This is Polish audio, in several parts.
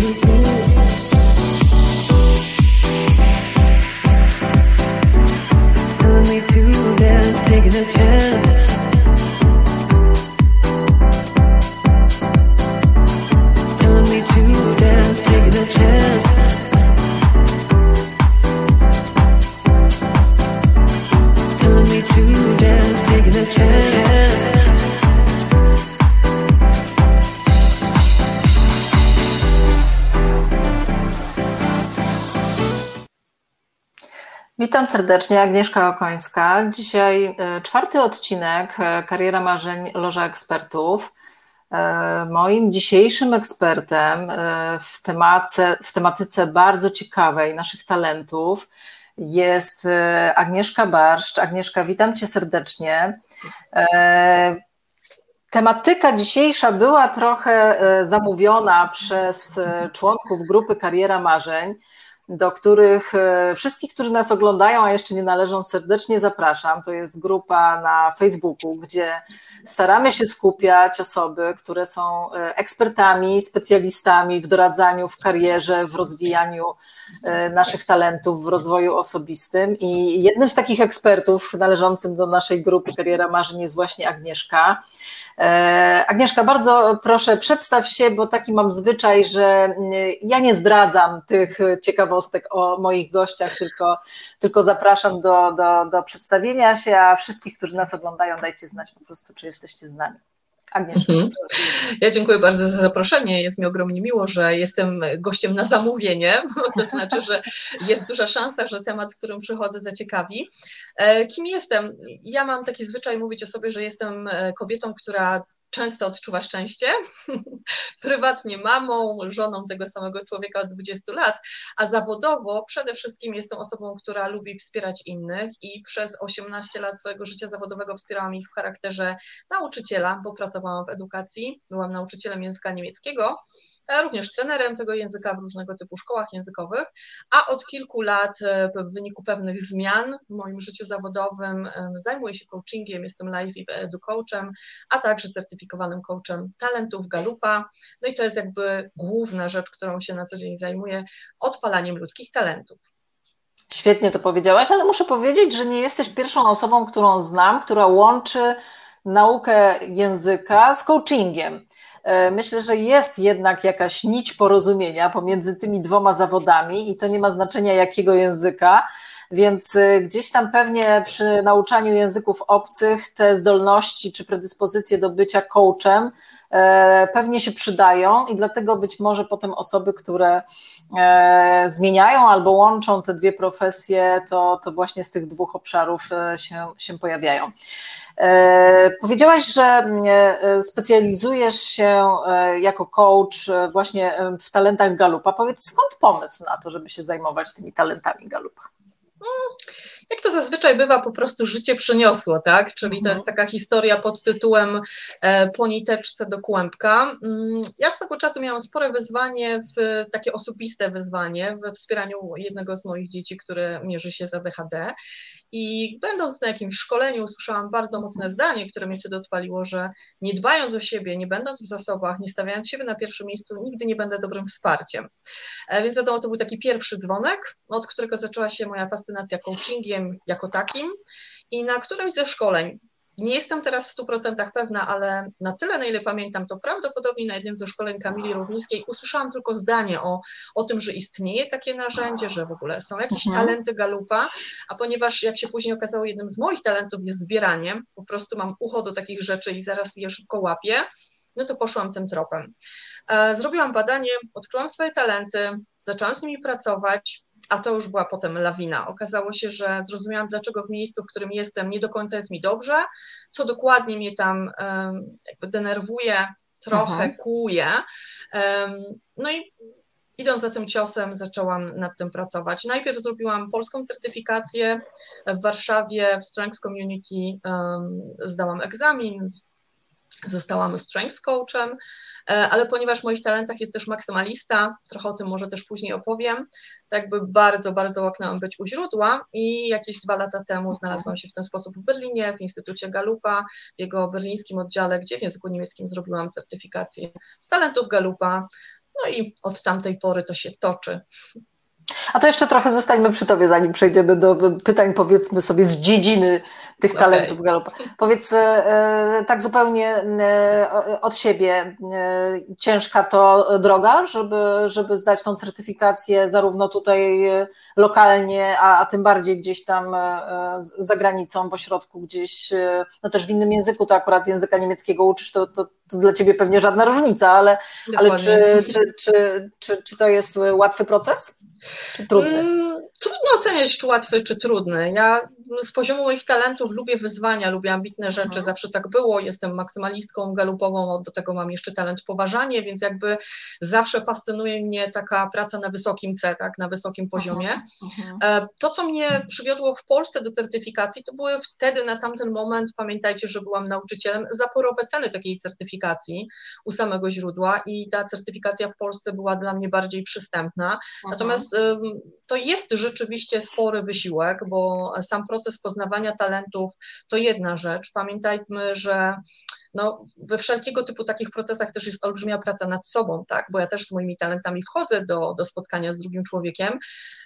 Witam serdecznie, Agnieszka Okońska. Dzisiaj e, czwarty odcinek e, Kariera Marzeń Loża Ekspertów. E, moim dzisiejszym ekspertem w, temace, w tematyce bardzo ciekawej naszych talentów jest Agnieszka Barszcz. Agnieszka, witam Cię serdecznie. Tematyka dzisiejsza była trochę zamówiona przez członków grupy Kariera Marzeń do których e, wszystkich, którzy nas oglądają, a jeszcze nie należą, serdecznie zapraszam. To jest grupa na Facebooku, gdzie staramy się skupiać osoby, które są e, ekspertami, specjalistami w doradzaniu, w karierze, w rozwijaniu e, naszych talentów, w rozwoju osobistym. I jednym z takich ekspertów należącym do naszej grupy Kariera Marzeń jest właśnie Agnieszka. E, Agnieszka, bardzo proszę, przedstaw się, bo taki mam zwyczaj, że mm, ja nie zdradzam tych ciekawostek o moich gościach, tylko, tylko zapraszam do, do, do przedstawienia się, a wszystkich, którzy nas oglądają, dajcie znać po prostu, czy jesteście z nami. Agnieszka. Mhm. Ja dziękuję bardzo za zaproszenie. Jest mi ogromnie miło, że jestem gościem na zamówienie. To znaczy, że jest duża szansa, że temat, z którym przychodzę, zaciekawi. E, kim jestem? Ja mam taki zwyczaj mówić o sobie, że jestem e, kobietą, która często odczuwa szczęście, prywatnie mamą, żoną tego samego człowieka od 20 lat, a zawodowo przede wszystkim jestem osobą, która lubi wspierać innych i przez 18 lat swojego życia zawodowego wspierałam ich w charakterze nauczyciela, bo pracowałam w edukacji, byłam nauczycielem języka niemieckiego również trenerem tego języka w różnego typu szkołach językowych, a od kilku lat e, w wyniku pewnych zmian w moim życiu zawodowym zajmuję się coachingiem, jestem live edu coachem, a także certyfikowanym coachem talentów Galupa. No i to jest jakby główna rzecz, którą się na co dzień zajmuję, odpalaniem ludzkich talentów. Świetnie to powiedziałaś, ale muszę powiedzieć, że nie jesteś pierwszą osobą, którą znam, która łączy naukę języka z coachingiem. E, myślę, że jest jednak jakaś nić porozumienia pomiędzy tymi dwoma zawodami i to nie ma znaczenia jakiego języka. Więc e, gdzieś tam pewnie przy nauczaniu języków obcych te zdolności czy predyspozycje do bycia coachem e, pewnie się przydają i dlatego być może potem osoby, które zmieniają albo łączą te dwie profesje, to, to właśnie z tych dwóch obszarów się, się pojawiają. E, powiedziałaś, że e, specjalizujesz się e, jako coach właśnie w talentach Galupa. Powiedz, skąd pomysł na to, żeby się zajmować tymi talentami Galupa? Mm, jak to zazwyczaj bywa, po prostu życie przyniosło, tak? Czyli to mhm. jest taka historia pod tytułem Po niteczce do kłębka. Mm, ja swego czasu miałam spore wyzwanie, w, takie osobiste wyzwanie we wspieraniu jednego z moich dzieci, które mierzy się z ADHD i będąc na jakimś szkoleniu, usłyszałam bardzo mocne zdanie, które mnie wtedy odpaliło, że nie dbając o siebie, nie będąc w zasobach, nie stawiając siebie na pierwszym miejscu, nigdy nie będę dobrym wsparciem. E, więc wiadomo, to był taki pierwszy dzwonek, od którego zaczęła się moja fascynacja coachingiem jako takim. I na którymś ze szkoleń nie jestem teraz w 100% pewna, ale na tyle, na ile pamiętam, to prawdopodobnie na jednym ze szkoleń Kamili Równickiej usłyszałam tylko zdanie o, o tym, że istnieje takie narzędzie, że w ogóle są jakieś mhm. talenty galupa, a ponieważ jak się później okazało, jednym z moich talentów jest zbieranie, po prostu mam ucho do takich rzeczy i zaraz je szybko łapię, no to poszłam tym tropem. E, zrobiłam badanie, odkryłam swoje talenty, zaczęłam z nimi pracować, a to już była potem lawina. Okazało się, że zrozumiałam, dlaczego w miejscu, w którym jestem, nie do końca jest mi dobrze, co dokładnie mnie tam denerwuje, trochę Aha. kłuje. No i idąc za tym ciosem, zaczęłam nad tym pracować. Najpierw zrobiłam polską certyfikację w Warszawie w Strengths Community, zdałam egzamin, zostałam Strengths Coachem, ale ponieważ w moich talentach jest też maksymalista, trochę o tym może też później opowiem, to jakby bardzo, bardzo łaknęłam być u źródła i jakieś dwa lata temu znalazłam się w ten sposób w Berlinie, w Instytucie Galupa, w jego berlińskim oddziale, gdzie w języku niemieckim zrobiłam certyfikację z talentów Galupa. No i od tamtej pory to się toczy. A to jeszcze trochę zostańmy przy Tobie, zanim przejdziemy do pytań, powiedzmy sobie, z dziedziny tych okay. talentów galopa. Powiedz e, tak zupełnie e, od siebie, e, ciężka to droga, żeby, żeby zdać tą certyfikację zarówno tutaj lokalnie, a, a tym bardziej gdzieś tam za granicą, w ośrodku gdzieś, no też w innym języku, to akurat języka niemieckiego uczysz, to, to, to dla Ciebie pewnie żadna różnica, ale, ale czy, czy, czy, czy, czy to jest łatwy proces? Trudny? Mm, trudno oceniać, czy łatwy, czy trudny. Ja z poziomu moich talentów lubię wyzwania, lubię ambitne rzeczy, mhm. zawsze tak było. Jestem maksymalistką galupową, do tego mam jeszcze talent poważanie, więc jakby zawsze fascynuje mnie taka praca na wysokim C, tak, na wysokim poziomie. Mhm. mhm. E, to, co mnie przywiodło w Polsce do certyfikacji, to były wtedy, na tamten moment, pamiętajcie, że byłam nauczycielem, zaporowe ceny takiej certyfikacji u samego źródła i ta certyfikacja w Polsce była dla mnie bardziej przystępna. Natomiast to jest rzeczywiście spory wysiłek, bo sam proces poznawania talentów to jedna rzecz. Pamiętajmy, że no, we wszelkiego typu takich procesach też jest olbrzymia praca nad sobą, tak? bo ja też z moimi talentami wchodzę do, do spotkania z drugim człowiekiem.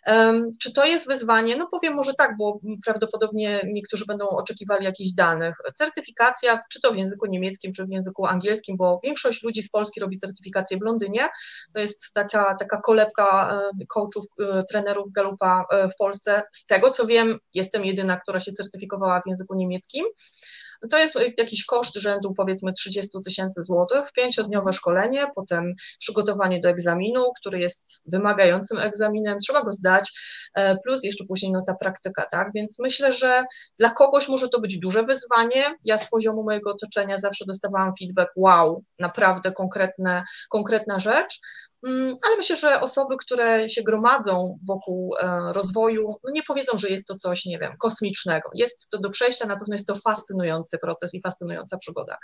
Um, czy to jest wyzwanie? No powiem może tak, bo prawdopodobnie niektórzy będą oczekiwali jakichś danych. Certyfikacja, czy to w języku niemieckim, czy w języku angielskim, bo większość ludzi z Polski robi certyfikację w Londynie. To jest taka, taka kolebka coachów, e, trenerów Galupa e, w Polsce. Z tego co wiem, jestem jedyna, która się certyfikowała w języku niemieckim to jest jakiś koszt rzędu powiedzmy 30 tysięcy złotych, pięciodniowe szkolenie, potem przygotowanie do egzaminu, który jest wymagającym egzaminem, trzeba go zdać, e, plus jeszcze później no ta praktyka, tak, więc myślę, że dla kogoś może to być duże wyzwanie, ja z poziomu mojego otoczenia zawsze dostawałam feedback, wow, naprawdę konkretne, konkretna rzecz, ale myślę, że osoby, które się gromadzą wokół e, rozwoju, no nie powiedzą, że jest to coś, nie wiem, kosmicznego. Jest to do przejścia, na pewno jest to fascynujący proces i fascynująca przygoda.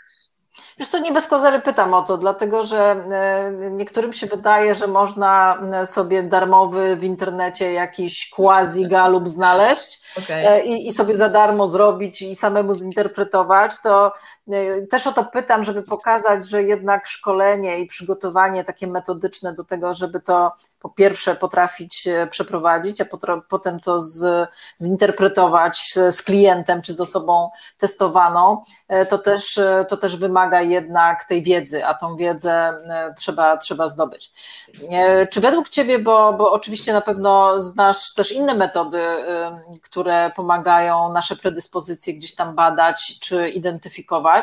Wiesz co, nie bez kozery pytam o to, dlatego że e, niektórym się wydaje, że można e, sobie darmowy w internecie jakiś quasi galup znaleźć okay. i, i, sobie za darmo zrobić i samemu zinterpretować, to E, też o to pytam, żeby pokazać, że jednak szkolenie i przygotowanie takie metodyczne do tego, żeby to po pierwsze potrafić przeprowadzić, a potem to z, zinterpretować z klientem czy z osobą testowaną, e, to też, e, to też wymaga jednak tej wiedzy, a tą wiedzę trzeba, trzeba zdobyć. Czy według Ciebie, bo, bo oczywiście na pewno znasz też inne metody, które pomagają nasze predyspozycje gdzieś tam badać czy identyfikować,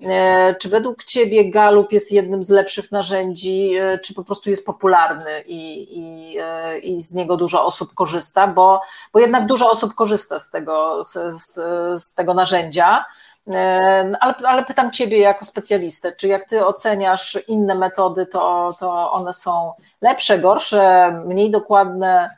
E, czy według Ciebie Galup jest jednym z lepszych narzędzi, e, czy po prostu jest popularny i, i, e, i z niego dużo osób korzysta? Bo, bo jednak dużo osób korzysta z tego, z, z, z tego narzędzia. Ale, ale, pytam Ciebie jako specjalistę, czy jak Ty oceniasz inne metody, to, to one są lepsze, gorsze, mniej dokładne?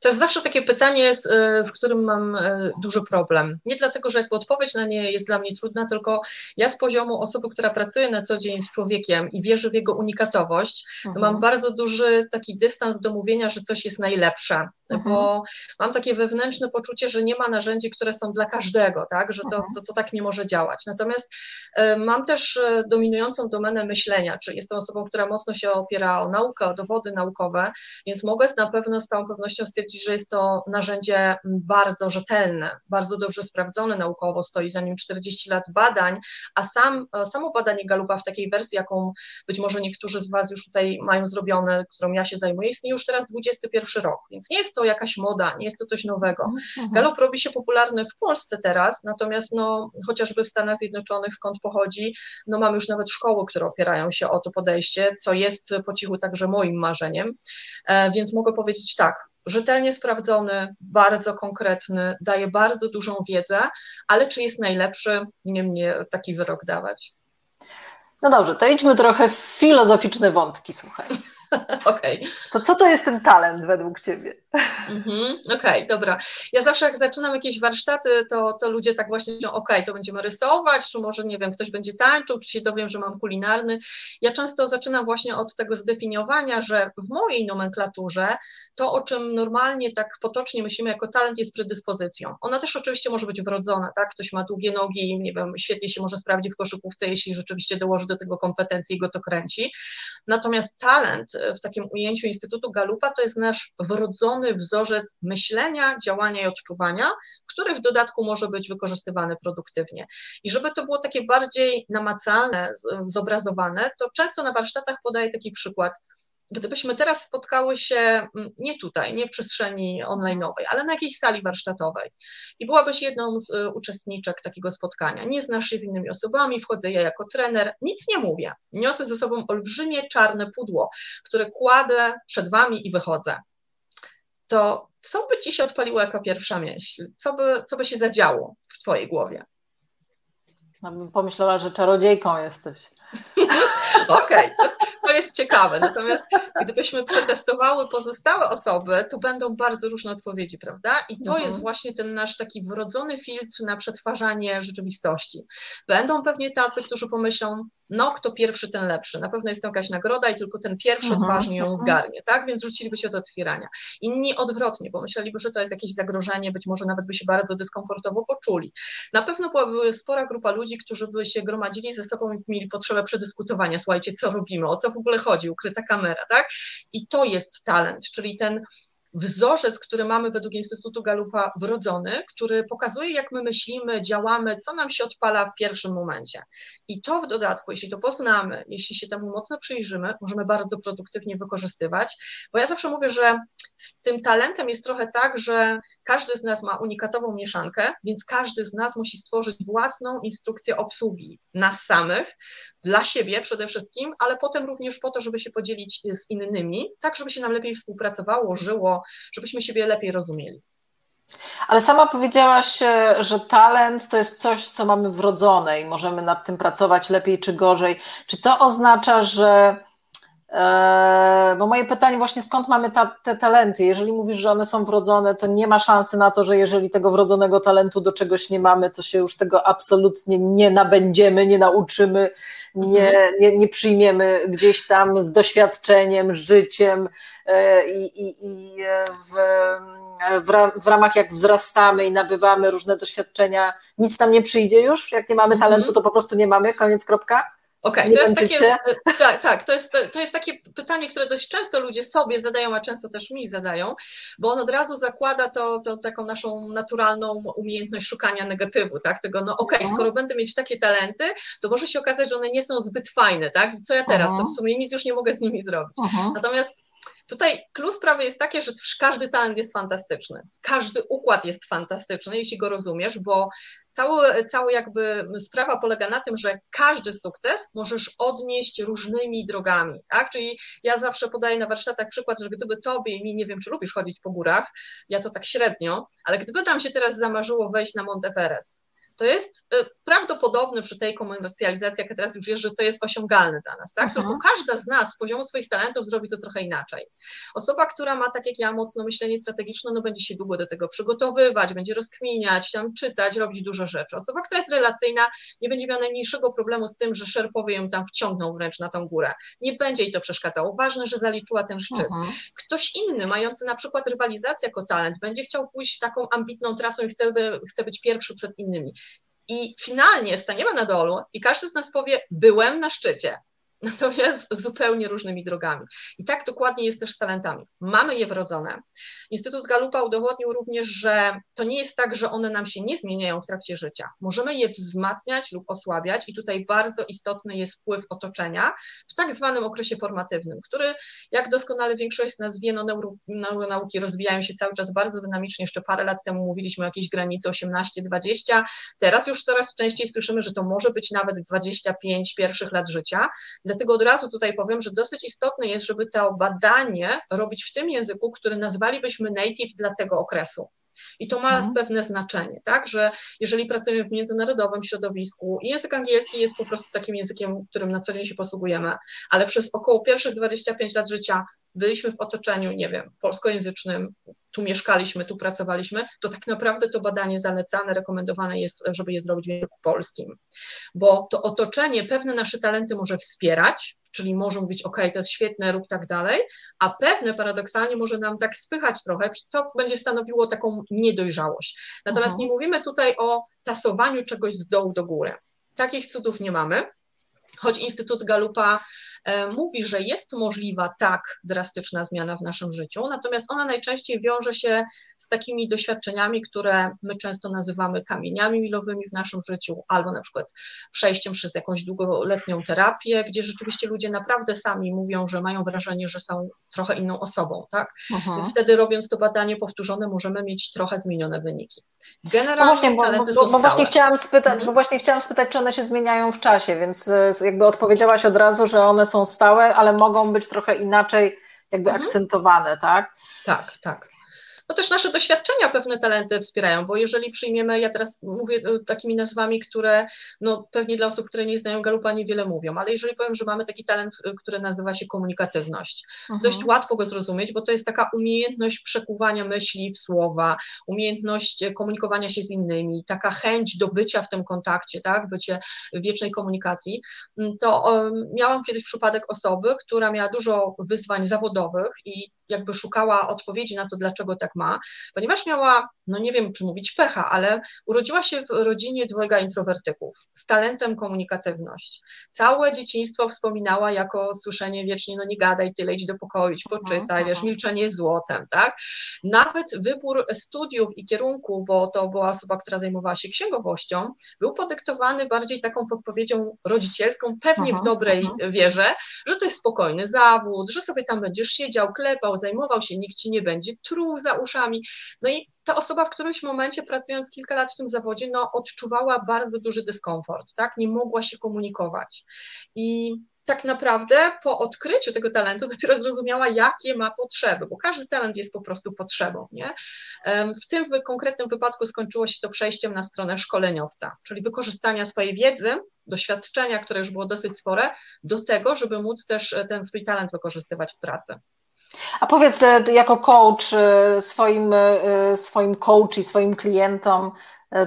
To jest zawsze takie pytanie, z, e, z, którym mam e, duży problem. Nie dlatego, że jakby odpowiedź na nie jest dla mnie trudna, tylko ja z poziomu osoby, która pracuje na co dzień z człowiekiem i wierzy w jego unikatowość, mhm. mam bardzo duży taki dystans do mówienia, że coś jest najlepsze mhm. bo mam takie wewnętrzne poczucie, że nie ma narzędzi, które są dla każdego, tak? że to, mhm. to, to tak nie może działać. Natomiast y, mam też dominującą domenę myślenia, czyli jestem osobą, która mocno się opiera o naukę, o dowody naukowe, więc mogę na pewno z całą pewnością stwierdzić, że jest to narzędzie bardzo rzetelne, bardzo dobrze sprawdzone naukowo, stoi za nim 40 lat badań, a sam, e, samo badanie Galupa w takiej wersji, jaką być może niektórzy z Was już tutaj mają zrobione, którą ja się zajmuję, istnieje już teraz 21 rok, więc nie jest to jakaś moda, nie jest to coś nowego. Mhm, mhm. Galop robi się popularny w Polsce teraz, natomiast no, chociażby w Stanach Zjednoczonych, skąd pochodzi, no mamy już nawet szkoły, które opierają się o to podejście, co jest po cichu także moim marzeniem, e, więc mogę powiedzieć tak, rzetelnie sprawdzony, bardzo konkretny, daje bardzo dużą wiedzę, ale czy jest najlepszy, nie mnie taki wyrok dawać. No dobrze, to idźmy trochę w filozoficzne wątki, słuchaj. Okej. Okay. To co to jest ten talent według Ciebie? Mhm, okej, okay, dobra. Ja zawsze jak zaczynam jakieś warsztaty, to, to ludzie tak właśnie mówią, okej, okay, to będziemy rysować, czy może, nie wiem, ktoś będzie tańczył, czy się dowiem, że mam kulinarny. Ja często zaczynam właśnie od tego zdefiniowania, że w mojej nomenklaturze to, o czym normalnie tak potocznie myślimy jako talent, jest predyspozycją. Ona też oczywiście może być wrodzona, tak? Ktoś ma długie nogi, nie wiem, świetnie się może sprawdzić w koszykówce, jeśli rzeczywiście dołoży do tego kompetencji i go to kręci. Natomiast talent w takim ujęciu Instytutu Galupa to jest nasz wrodzony wzorzec myślenia, działania i odczuwania, który w dodatku może być wykorzystywany produktywnie. I żeby to było takie bardziej namacalne, zobrazowane, to często na warsztatach podaję taki przykład gdybyśmy teraz spotkały się mm, nie tutaj, nie w przestrzeni online'owej, ale na jakiejś sali warsztatowej i byłabyś jedną z y, uczestniczek takiego spotkania, nie znasz się z innymi osobami, wchodzę ja jako trener, nic nie mówię, niosę ze sobą olbrzymie czarne pudło, które kładę przed wami i wychodzę. To co by ci się odpaliło jako pierwsza myśl? Co by, co by się zadziało w twojej głowie? No bym pomyślała, że czarodziejką jesteś. Okej, okay to jest ciekawe. Natomiast gdybyśmy przetestowały pozostałe osoby, to będą bardzo różne odpowiedzi, prawda? I to mhm. jest właśnie ten nasz taki wrodzony filtr na przetwarzanie rzeczywistości. Będą pewnie tacy, którzy pomyślą, no kto pierwszy, ten lepszy. Na pewno jest to jakaś nagroda i tylko ten pierwszy mhm. odważnie ją mhm. zgarnie, tak? Więc rzuciliby się do otwierania. Inni odwrotnie, bo myśleliby, że to jest jakieś zagrożenie, być może nawet by się bardzo dyskomfortowo poczuli. Na pewno byłaby spora grupa ludzi, którzy by się gromadzili ze sobą i mieli potrzebę przedyskutowania, słuchajcie, co robimy, o co w ogóle chodzi, ukryta kamera, tak? I to jest talent, czyli ten wzorzec, który mamy według Instytutu Galupa wrodzony, który pokazuje, jak my myślimy, działamy, co nam się odpala w pierwszym momencie. I to w dodatku, jeśli to poznamy, jeśli się temu mocno przyjrzymy, możemy bardzo produktywnie wykorzystywać, bo ja zawsze mówię, że z tym talentem jest trochę tak, że każdy z nas ma unikatową mieszankę, więc każdy z nas musi stworzyć własną instrukcję obsługi nas samych, dla siebie przede wszystkim, ale potem również po to, żeby się podzielić z innymi, tak żeby się nam lepiej współpracowało, żyło, żebyśmy siebie lepiej rozumieli. Ale sama powiedziałaś, e, że talent to jest coś, co mamy wrodzone i możemy nad tym pracować lepiej czy gorzej. Czy to oznacza, że bo moje pytanie właśnie, skąd mamy ta, te talenty? Jeżeli mówisz, że one są wrodzone, to nie ma szansy na to, że jeżeli tego wrodzonego talentu do czegoś nie mamy, to się już tego absolutnie nie nabędziemy, nie nauczymy, nie, mhm. nie, nie przyjmiemy gdzieś tam z doświadczeniem, życiem eee, i, i, i w, w, w ramach jak wzrastamy i nabywamy różne doświadczenia, nic tam nie przyjdzie już? Jak nie mamy mhm. talentu, to po prostu nie mamy, koniec, kropka? Okej, okay, to jest takie, tak, tak, to jest, to jest takie pytanie, które dość często ludzie sobie zadają, a często też mi zadają, bo on od razu zakłada to, to taką naszą naturalną umiejętność szukania negatywu, tak, tego, no okej, okay, mhm. skoro będę mieć takie talenty, to może się okazać, że one nie są zbyt fajne, tak, co ja teraz, to w mhm. sumie nic już nie mogę z nimi zrobić. Mhm. Natomiast Tutaj klucz sprawy jest takie, że każdy talent jest fantastyczny. Każdy układ jest fantastyczny, jeśli go rozumiesz, bo cały, cały jakby sprawa polega na tym, że każdy sukces możesz odnieść różnymi drogami, tak? Czyli ja zawsze podaję na warsztatach przykład, że gdyby tobie i mi, nie wiem, czy lubisz chodzić po górach, ja to tak średnio, ale gdyby tam się teraz zamarzyło wejść na Mont Everest, to jest y, prawdopodobne przy tej komercjalizacji, jaka teraz już jest, że to jest osiągalne dla nas, tak? Mhm. Tylko każda z nas z poziomu swoich talentów zrobi to trochę inaczej. Osoba, która ma tak jak ja mocno myślenie strategiczne, no będzie się długo do tego przygotowywać, będzie rozkminiać, tam czytać, robić dużo rzeczy. Osoba, która jest relacyjna, nie będzie miała najmniejszego problemu z tym, że szerpowie ją tam wciągną wręcz na tą górę. Nie będzie jej to przeszkadzało. Ważne, że zaliczyła ten szczyt. Mhm. Ktoś inny, mający na przykład rywalizację jako talent, będzie chciał pójść taką ambitną trasą i chce, chce być pierwszy przed innymi. I finalnie staniemy na dolu i każdy z nas powie: Byłem na szczycie natomiast zupełnie różnymi drogami. I tak dokładnie jest też z talentami. Mamy je wrodzone. Instytut Galupa udowodnił również, że to nie jest tak, że one nam się nie zmieniają w trakcie życia. Możemy je wzmacniać lub osłabiać i tutaj bardzo istotny jest wpływ otoczenia w tak zwanym okresie formatywnym, który, jak doskonale większość z nas wie, no neuro, neuronauki rozwijają się cały czas bardzo dynamicznie. Jeszcze parę lat temu mówiliśmy o jakiejś granicy 18-20. Teraz już coraz częściej słyszymy, że to może być nawet 25 pierwszych lat życia. Dlatego od razu tutaj powiem, że dosyć istotne jest, żeby to badanie robić w tym języku, który nazwalibyśmy native dla tego okresu. I to ma mhm. pewne znaczenie, tak, że jeżeli pracujemy w międzynarodowym środowisku i język angielski jest po prostu takim językiem, którym na co dzień się posługujemy, ale przez około pierwszych 25 lat życia byliśmy w otoczeniu, nie wiem, polskojęzycznym, tu mieszkaliśmy, tu pracowaliśmy, to tak naprawdę to badanie zalecane, rekomendowane jest, żeby je zrobić w języku polskim, bo to otoczenie pewne nasze talenty może wspierać, czyli może mówić, ok, to jest świetne, rób tak dalej, a pewne paradoksalnie może nam tak spychać trochę, co będzie stanowiło taką niedojrzałość. Natomiast mhm. nie mówimy tutaj o tasowaniu czegoś z dołu do góry. Takich cudów nie mamy, choć Instytut Galupa mówi, że jest możliwa tak drastyczna zmiana w naszym życiu, natomiast ona najczęściej wiąże się z takimi doświadczeniami, które my często nazywamy kamieniami milowymi w naszym życiu, albo na przykład przejściem przez jakąś długoletnią terapię, gdzie rzeczywiście ludzie naprawdę sami mówią, że mają wrażenie, że są trochę inną osobą, tak? Aha. Więc wtedy robiąc to badanie powtórzone, możemy mieć trochę zmienione wyniki. Generalnie no właśnie, bo, bo, bo właśnie chciałam spytać, mhm. bo właśnie chciałam spytać, czy one się zmieniają w czasie, więc e, jakby odpowiedziałaś od razu, że one są stałe, ale mogą być trochę inaczej jakby mhm. akcentowane, tak? Tak, tak no też nasze doświadczenia pewne talenty wspierają, bo jeżeli przyjmiemy, ja teraz mówię e, takimi nazwami, które no pewnie dla osób, które nie znają Galupa niewiele mówią, ale jeżeli powiem, że mamy taki talent, e, który nazywa się komunikatywność, mhm. dość łatwo go zrozumieć, bo to jest taka umiejętność przekuwania myśli w słowa, umiejętność e, komunikowania się z innymi, taka chęć do bycia w tym kontakcie, tak, bycie w wiecznej komunikacji, mm, to um, miałam kiedyś przypadek osoby, która miała dużo wyzwań zawodowych i jakby szukała odpowiedzi na to, dlaczego tak ma, ponieważ miała, no nie wiem czy mówić pecha, ale urodziła się w rodzinie dwojga introwertyków z talentem komunikatywność. Całe dzieciństwo wspominała jako słyszenie wiecznie, no nie gadaj tyle, idź do pokoju, idź poczytaj, wiesz, milczenie jest złotem, tak? Nawet wybór studiów i kierunku, bo to była osoba, która zajmowała się księgowością, był podyktowany bardziej taką podpowiedzią rodzicielską, pewnie w dobrej wierze, że to jest spokojny zawód, że sobie tam będziesz siedział, klepał, zajmował się, nikt ci nie będzie truł za uszami. No i ta osoba w którymś momencie, pracując kilka lat w tym zawodzie, no, odczuwała bardzo duży dyskomfort, tak? Nie mogła się komunikować. I tak naprawdę po odkryciu tego talentu dopiero zrozumiała, jakie ma potrzeby, bo każdy talent jest po prostu potrzebą. Nie? W tym konkretnym wypadku skończyło się to przejściem na stronę szkoleniowca, czyli wykorzystania swojej wiedzy, doświadczenia, które już było dosyć spore, do tego, żeby móc też ten swój talent wykorzystywać w pracy. A powiedz, e, jako coach e, swoim, e, swoim coach i swoim klientom,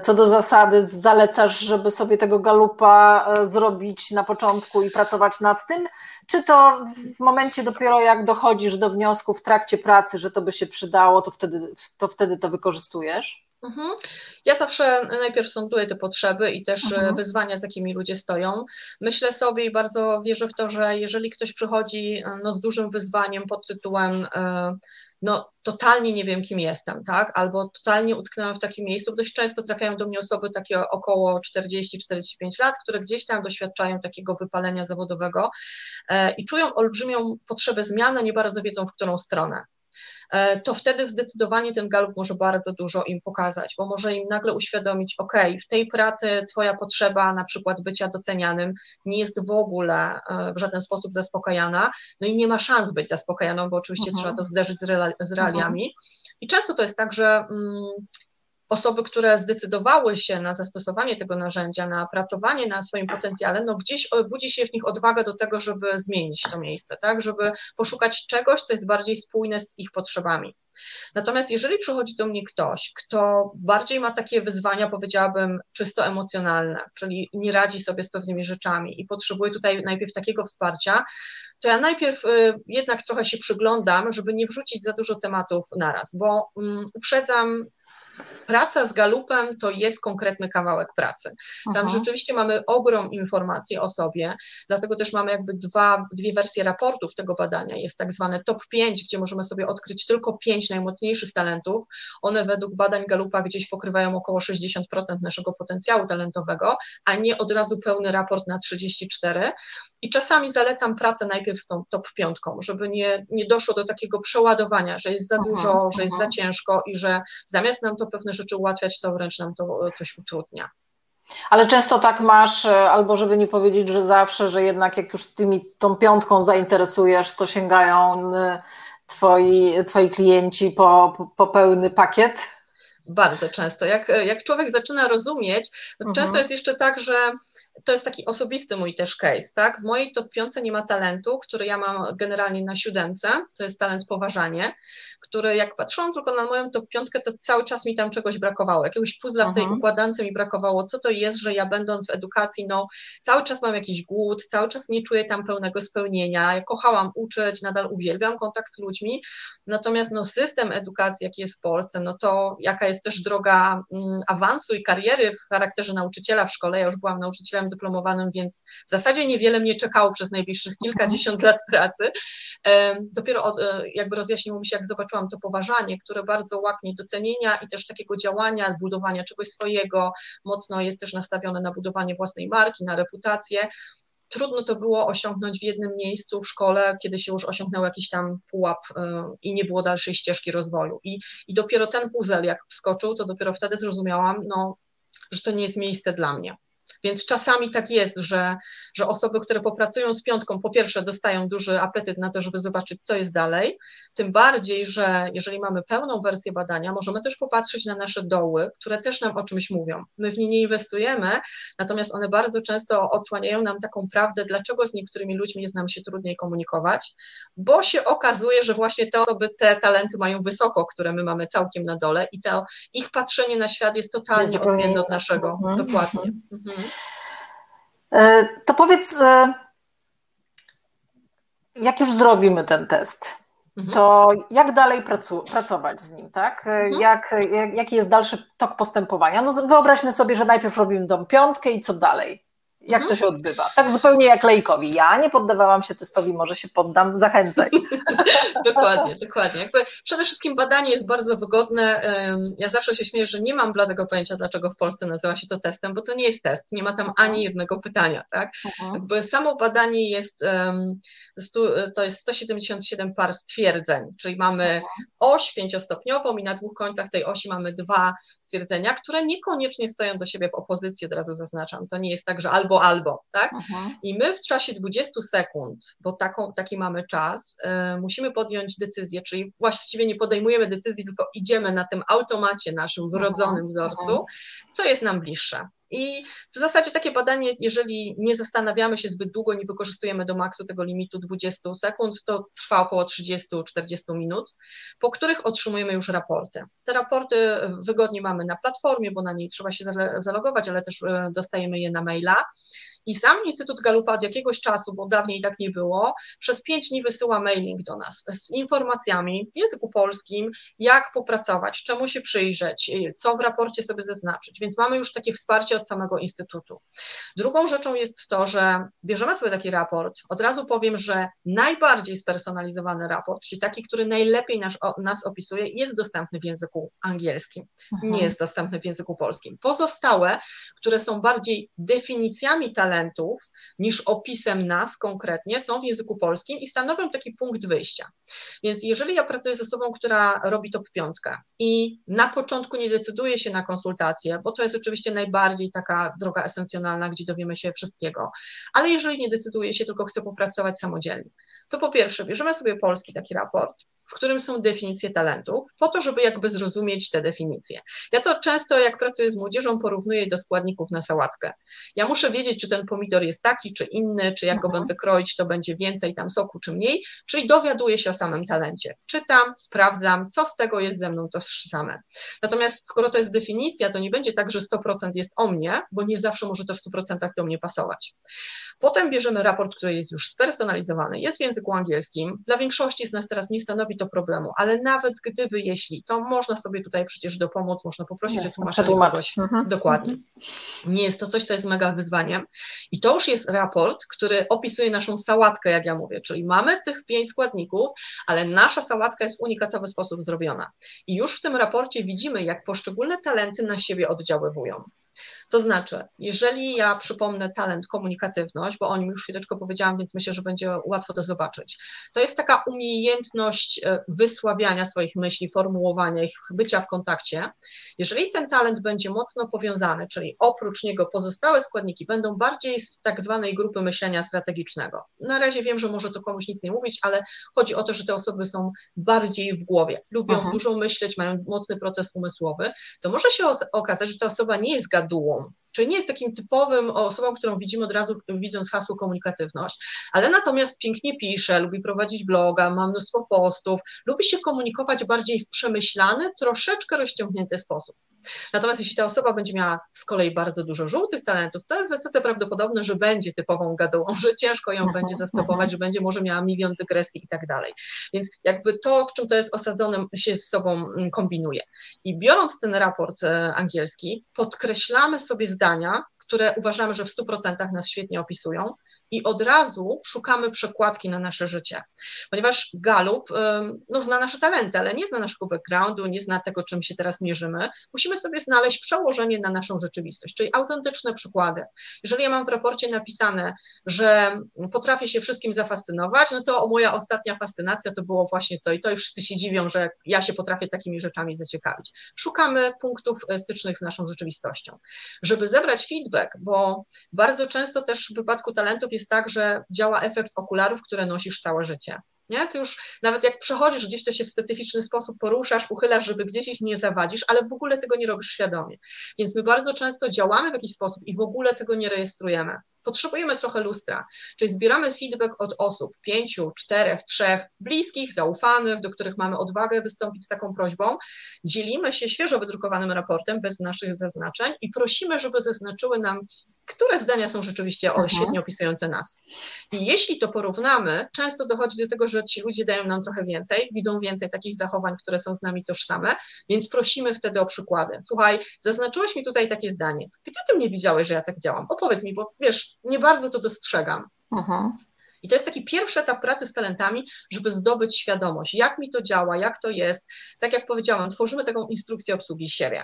co do zasady zalecasz, żeby sobie tego galupa zrobić na początku i pracować nad tym? Czy to w momencie dopiero jak dochodzisz do wniosku w trakcie pracy, że to by się przydało, to wtedy to, wtedy to wykorzystujesz? Mhm. Ja zawsze najpierw sąduję te potrzeby i też e, mhm. wyzwania, z jakimi ludzie stoją. Myślę sobie i bardzo wierzę w to, że jeżeli ktoś przychodzi e, no, z dużym wyzwaniem pod tytułem e, no, totalnie nie wiem, kim jestem, tak? Albo totalnie utknęłam w takim miejscu. Dość często trafiają do mnie osoby takie około 40-45 lat, które gdzieś tam doświadczają takiego wypalenia zawodowego i czują olbrzymią potrzebę zmiany, nie bardzo wiedzą, w którą stronę. E, to wtedy zdecydowanie ten galup może bardzo dużo im pokazać, bo może im nagle uświadomić, ok, w tej pracy Twoja potrzeba na przykład bycia docenianym nie jest w ogóle e, w żaden sposób zaspokajana, no i nie ma szans być zaspokajaną, bo oczywiście mhm. trzeba to zderzyć z, realiami. -huh. I często to jest tak, że mm, osoby, które zdecydowały się na zastosowanie tego narzędzia, na pracowanie na swoim potencjale, no gdzieś budzi się w nich odwaga do tego, żeby zmienić to miejsce, tak, żeby poszukać czegoś, co jest bardziej spójne z ich potrzebami. Natomiast jeżeli przychodzi do mnie ktoś, kto bardziej ma takie wyzwania, powiedziałabym, czysto emocjonalne, czyli nie radzi sobie z pewnymi rzeczami i potrzebuje tutaj najpierw takiego wsparcia, to ja najpierw y, jednak trochę się przyglądam, żeby nie wrzucić za dużo tematów naraz, bo um, uprzedzam, praca z galupem to jest konkretny kawałek pracy. Tam Aha. rzeczywiście mamy ogrom informacji o sobie, dlatego też mamy jakby dwa, dwie wersje raportów tego badania. Jest tak zwane top 5, gdzie możemy sobie odkryć tylko pięć najmocniejszych talentów. One według badań galupa gdzieś pokrywają około 60% naszego potencjału talentowego, a nie od razu pełny raport na 34. I czasami zalecam pracę najpierw z tą top piątką, żeby nie, nie doszło do takiego przeładowania, że jest za dużo, że jest za ciężko i że zamiast nam to pewne rzeczy ułatwiać, to wręcz nam to coś utrudnia. Ale często tak masz, e, albo żeby nie powiedzieć, że zawsze, że jednak jak już tymi tą piątką zainteresujesz, to sięgają e, twoi, twoi klienci po, po, pełny pakiet. Bardzo często. Jak, jak człowiek zaczyna rozumieć, to mhm. często jest jeszcze tak, że to jest taki osobisty mój też case, tak? W mojej top nie ma talentu, który ja mam generalnie na siódemce, to jest talent poważanie, który jak patrzyłam tylko na moją top piątkę, to cały czas mi tam czegoś brakowało, jakiegoś puzla w tej mhm. układance mi brakowało, co to jest, że ja będąc w edukacji, no cały czas mam jakiś głód, cały czas nie czuję tam pełnego spełnienia, ja kochałam uczyć, nadal uwielbiam kontakt z ludźmi, natomiast no system edukacji, jaki jest w Polsce, no to jaka jest też droga mm, awansu i kariery w charakterze nauczyciela w szkole, ja już byłam nauczycielem dyplomowanym, więc w zasadzie niewiele mnie czekało przez najbliższych kilkadziesiąt lat pracy. Dopiero od, e, jakby rozjaśniło mi się, jak zobaczyłam to poważanie, które bardzo łaknie docenienia i też takiego działania, budowania czegoś swojego, mocno jest też nastawione na budowanie własnej marki, na reputację trudno to było osiągnąć w jednym miejscu w szkole, kiedy się już osiągnął jakiś tam pułap e, i nie było dalszej ścieżki rozwoju. I, i dopiero ten puzzle, jak wskoczył, to dopiero wtedy zrozumiałam, no, że to nie jest miejsce dla mnie. Więc czasami tak jest, że, że osoby, które popracują z piątką, po pierwsze dostają duży apetyt na to, żeby zobaczyć, co jest dalej, tym bardziej, że jeżeli mamy pełną wersję badania, możemy też popatrzeć na nasze doły, które też nam o czymś mówią. My w nie nie inwestujemy, natomiast one bardzo często odsłaniają nam taką prawdę, dlaczego z niektórymi ludźmi jest nam się trudniej komunikować, bo się okazuje, że właśnie te osoby te talenty mają wysoko, które my mamy całkiem na dole i to ich patrzenie na świat jest totalnie odmienne od naszego. Mhm. Dokładnie. Mhm. E, to powiedz, e, jak już zrobimy ten test, mhm. to jak dalej pracu, pracować z nim, tak? E, mhm. Jak, jak, jaki jest dalszy tok postępowania? No wyobraźmy sobie, że najpierw robimy tą piątkę i co dalej? Jak mhm. to się odbywa? Tak zupełnie jak lejkowi. Ja nie poddawałam się testowi, może się poddam, zachęcaj. dokładnie, dokładnie. Jakby przede wszystkim badanie jest bardzo wygodne. Ja zawsze się śmieję, że nie mam bladego pojęcia, dlaczego w Polsce nazywa się to testem, bo to nie jest test, nie ma tam ani mhm. jednego pytania. Tak? Mhm. Jakby samo badanie jest, to jest 177 par stwierdzeń, czyli mamy oś pięciostopniową i na dwóch końcach tej osi mamy dwa stwierdzenia, które niekoniecznie stoją do siebie w opozycji, od razu zaznaczam. To nie jest tak, że albo albo, tak? Mhm. I my w czasie 20 sekund, bo taką, taki mamy czas, y, musimy podjąć decyzję, czyli właściwie nie podejmujemy decyzji, tylko idziemy na tym automacie naszym wrodzonym wzorcu, co jest nam bliższe. I w zasadzie takie badanie, jeżeli nie zastanawiamy się zbyt długo, nie wykorzystujemy do maksu tego limitu 20 sekund, to trwa około 30-40 minut, po których otrzymujemy już raporty. Te raporty wygodnie mamy na platformie, bo na niej trzeba się zalogować, ale też e, dostajemy je na maila. I sam Instytut Galupa od jakiegoś czasu, bo dawniej tak nie było, przez pięć dni wysyła mailing do nas z informacjami w języku polskim, jak popracować, czemu się przyjrzeć, co w raporcie sobie zaznaczyć. Więc mamy już takie wsparcie od samego Instytutu. Drugą rzeczą jest to, że bierzemy sobie taki raport. Od razu powiem, że najbardziej spersonalizowany raport, czyli taki, który najlepiej nas, nas opisuje, jest dostępny w języku angielskim. Nie mhm. jest dostępny w języku polskim. Pozostałe, które są bardziej definicjami talentu, talentów niż opisem nas konkretnie są w języku polskim i stanowią taki punkt wyjścia. Więc jeżeli ja pracuję z osobą, która robi top piątkę i na początku nie decyduje się na konsultację, bo to jest oczywiście najbardziej taka droga esencjonalna, gdzie dowiemy się wszystkiego, ale jeżeli nie decyduje się, tylko chce popracować samodzielnie, to po pierwsze bierzemy sobie polski taki raport, w którym są definicje talentów, po to, żeby jakby zrozumieć te definicje. Ja to często, jak pracuję z młodzieżą, porównuję do składników na sałatkę. Ja muszę wiedzieć, czy ten pomidor jest taki, czy inny, czy jak go mhm. będę kroić, to będzie więcej tam soku, czy mniej, czyli dowiaduję się o samym talencie. Czytam, sprawdzam, co z tego jest ze mną to same. Natomiast skoro to jest definicja, to nie będzie tak, że 100% jest o mnie, bo nie zawsze może to w 100% do mnie pasować. Potem bierzemy raport, który jest już spersonalizowany, jest w języku angielskim. Dla większości z nas teraz nie stanowi to problemu, ale nawet gdyby, jeśli, to można sobie tutaj przecież dopomóc, można poprosić o tłumaczenie kogoś. Mhm. Dokładnie. Nie jest to coś, co jest mega wyzwaniem. I to już jest raport, który opisuje naszą sałatkę, jak ja mówię, czyli mamy tych pięć składników, ale nasza sałatka jest w unikatowy sposób zrobiona. I już w tym raporcie widzimy, jak poszczególne talenty na siebie oddziaływują. To znaczy, jeżeli ja przypomnę talent komunikatywność, bo o nim już chwileczkę powiedziałam, więc myślę, że będzie łatwo to zobaczyć, to jest taka umiejętność e, wysławiania swoich myśli, formułowania ich, bycia w kontakcie. Jeżeli ten talent będzie mocno powiązany, czyli oprócz niego pozostałe składniki będą bardziej z tak zwanej grupy myślenia strategicznego. Na razie wiem, że może to komuś nic nie mówić, ale chodzi o to, że te osoby są bardziej w głowie, lubią Aha. dużo myśleć, mają mocny proces umysłowy, to może się okazać, że ta osoba nie jest gadułą, czyli nie jest takim typowym osobą, którą widzimy od razu widząc hasło komunikatywność, ale natomiast pięknie pisze, lubi prowadzić bloga, ma mnóstwo postów, lubi się komunikować bardziej w przemyślany, troszeczkę rozciągnięty sposób. Natomiast jeśli ta osoba będzie miała z kolei bardzo dużo żółtych talentów, to jest wysoce prawdopodobne, że będzie typową gadułą, że ciężko ją będzie zastopować, że będzie może miała milion dygresji i tak dalej. Więc jakby to, w czym to jest osadzone, się z sobą mm, kombinuje. I biorąc ten raport e, angielski, podkreślamy sobie zdania, które uważamy, że w 100% nas świetnie opisują, i od razu szukamy przekładki na nasze życie. Ponieważ Galup no, zna nasze talenty, ale nie zna naszego backgroundu, nie zna tego, czym się teraz mierzymy. Musimy sobie znaleźć przełożenie na naszą rzeczywistość, czyli autentyczne przykłady. Jeżeli ja mam w raporcie napisane, że potrafię się wszystkim zafascynować, no to moja ostatnia fascynacja to było właśnie to i to i wszyscy się dziwią, że ja się potrafię takimi rzeczami zaciekawić. Szukamy punktów e, stycznych z naszą rzeczywistością. Żeby zebrać feedback, bo bardzo często też w wypadku talentów jest tak, że działa efekt okularów, które nosisz całe życie. Nie? Ty już nawet jak przechodzisz gdzieś, to się w specyficzny sposób poruszasz, uchylasz, żeby gdzieś ich nie zawadzisz, ale w ogóle tego nie robisz świadomie. Więc my bardzo często działamy w jakiś sposób i w ogóle tego nie rejestrujemy. Potrzebujemy trochę lustra, czyli zbieramy feedback od osób, pięciu, czterech, trzech, bliskich, zaufanych, do których mamy odwagę wystąpić z taką prośbą. Dzielimy się świeżo wydrukowanym raportem bez naszych zaznaczeń i prosimy, żeby zaznaczyły nam które zdania są rzeczywiście mhm. świetnie opisujące nas. I jeśli to porównamy, często dochodzi do tego, że ci ludzie dają nam trochę więcej, widzą więcej takich zachowań, które są z nami tożsame, więc prosimy wtedy o przykłady. Słuchaj, zaznaczyłeś mi tutaj takie zdanie. Gdzie ty mnie widziałeś, że ja tak działam? Opowiedz mi, bo wiesz, nie bardzo to dostrzegam. Mhm. I to jest taki pierwszy etap pracy z talentami, żeby zdobyć świadomość, jak mi to działa, jak to jest. Tak jak powiedziałam, tworzymy taką instrukcję obsługi siebie.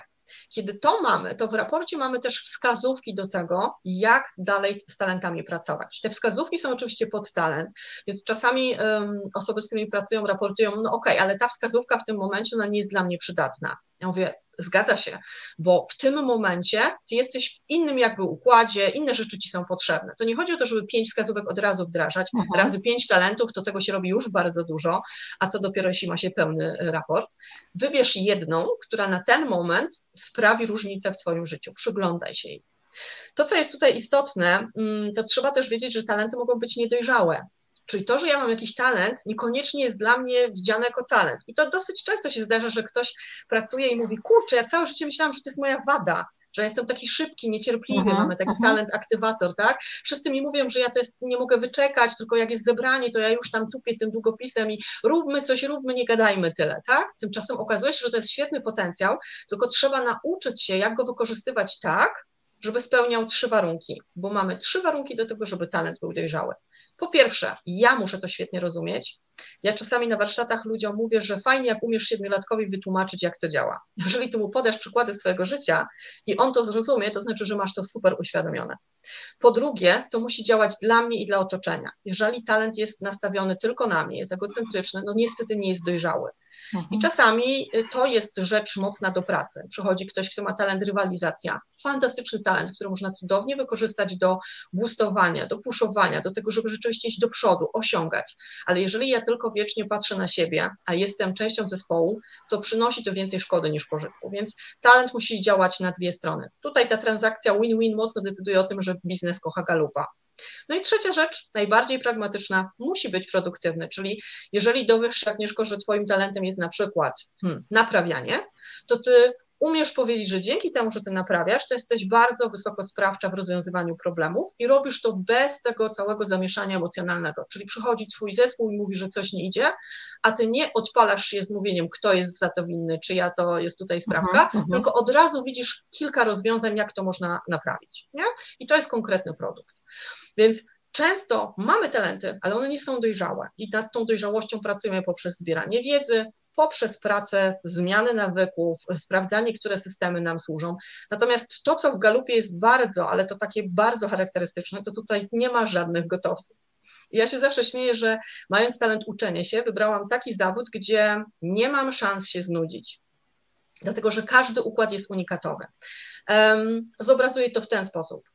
Kiedy to mamy, to w raporcie mamy też wskazówki do tego, jak dalej z talentami pracować. Te wskazówki są oczywiście pod talent, więc czasami um, osoby, z którymi pracują, raportują, no okej, okay, ale ta wskazówka w tym momencie ona nie jest dla mnie przydatna. Ja mówię, Zgadza się, bo w tym momencie ty jesteś w innym jakby układzie, inne rzeczy ci są potrzebne. To nie chodzi o to, żeby pięć wskazówek od razu wdrażać, mhm. razy pięć talentów, to tego się robi już bardzo dużo, a co dopiero jeśli ma się pełny raport. Wybierz jedną, która na ten moment sprawi różnicę w twoim życiu, przyglądaj się jej. To, co jest tutaj istotne, mm, to trzeba też wiedzieć, że talenty mogą być niedojrzałe. Czyli to, że ja mam jakiś talent, niekoniecznie jest dla mnie widziane jako talent. I to dosyć często się zdarza, że ktoś pracuje i mówi: Kurczę, ja całe życie myślałam, że to jest moja wada, że jestem taki szybki, niecierpliwy, uh-huh, mamy taki uh-huh. talent aktywator, tak? Wszyscy mi mówią, że ja to jest, nie mogę wyczekać, tylko jak jest zebranie, to ja już tam tupię tym długopisem i róbmy coś, róbmy, nie gadajmy tyle, tak? Tymczasem okazuje się, że to jest świetny potencjał, tylko trzeba nauczyć się, jak go wykorzystywać tak, żeby spełniał trzy warunki, bo mamy trzy warunki do tego, żeby talent był dojrzały. Po pierwsze, ja muszę to świetnie rozumieć. Ja czasami na warsztatach ludziom mówię, że fajnie, jak umiesz siedmiolatkowi wytłumaczyć, jak to działa. Jeżeli ty mu podasz przykłady swojego życia i on to zrozumie, to znaczy, że masz to super uświadomione. Po drugie, to musi działać dla mnie i dla otoczenia. Jeżeli talent jest nastawiony tylko na mnie, jest egocentryczny, no niestety nie jest dojrzały. Mhm. I czasami y, to jest rzecz mocna do pracy. Przychodzi ktoś, kto ma talent rywalizacja, fantastyczny talent, który można cudownie wykorzystać do boostowania, do puszowania, do tego, żeby rzeczywiście iść do przodu, osiągać. Ale jeżeli ja tylko wiecznie patrzę na siebie, a jestem częścią zespołu, to przynosi to więcej szkody niż pożytku. Więc talent musi działać na dwie strony. Tutaj ta transakcja win-win mocno decyduje o tym, że biznes kocha galupa. No i trzecia rzecz, najbardziej pragmatyczna, musi być produktywny, czyli jeżeli dowiesz się, Agnieszko, że Twoim talentem jest na przykład hmm, naprawianie, to Ty umiesz powiedzieć, że dzięki temu, że ty naprawiasz, to jesteś bardzo wysoko sprawcza w rozwiązywaniu problemów i robisz to bez tego całego zamieszania emocjonalnego. Czyli przychodzi twój zespół i mówi, że coś nie idzie, a ty nie odpalasz się z mówieniem, kto jest za to winny, czy ja to jest tutaj sprawka, uh-huh, uh-huh. tylko od razu widzisz kilka rozwiązań, jak to można naprawić. Nie? I to jest konkretny produkt. Więc Często mamy talenty, ale one nie są dojrzałe i nad tą dojrzałością pracujemy poprzez zbieranie wiedzy, poprzez pracę, zmiany nawyków, sprawdzanie, które systemy nam służą. Natomiast to, co w Galupie jest bardzo, ale to takie bardzo charakterystyczne, to tutaj nie ma żadnych gotowców. Ja się zawsze śmieję, że mając talent uczenia się, wybrałam taki zawód, gdzie nie mam szans się znudzić. Dlatego, że każdy układ jest unikatowy. Zobrazuję to w ten sposób.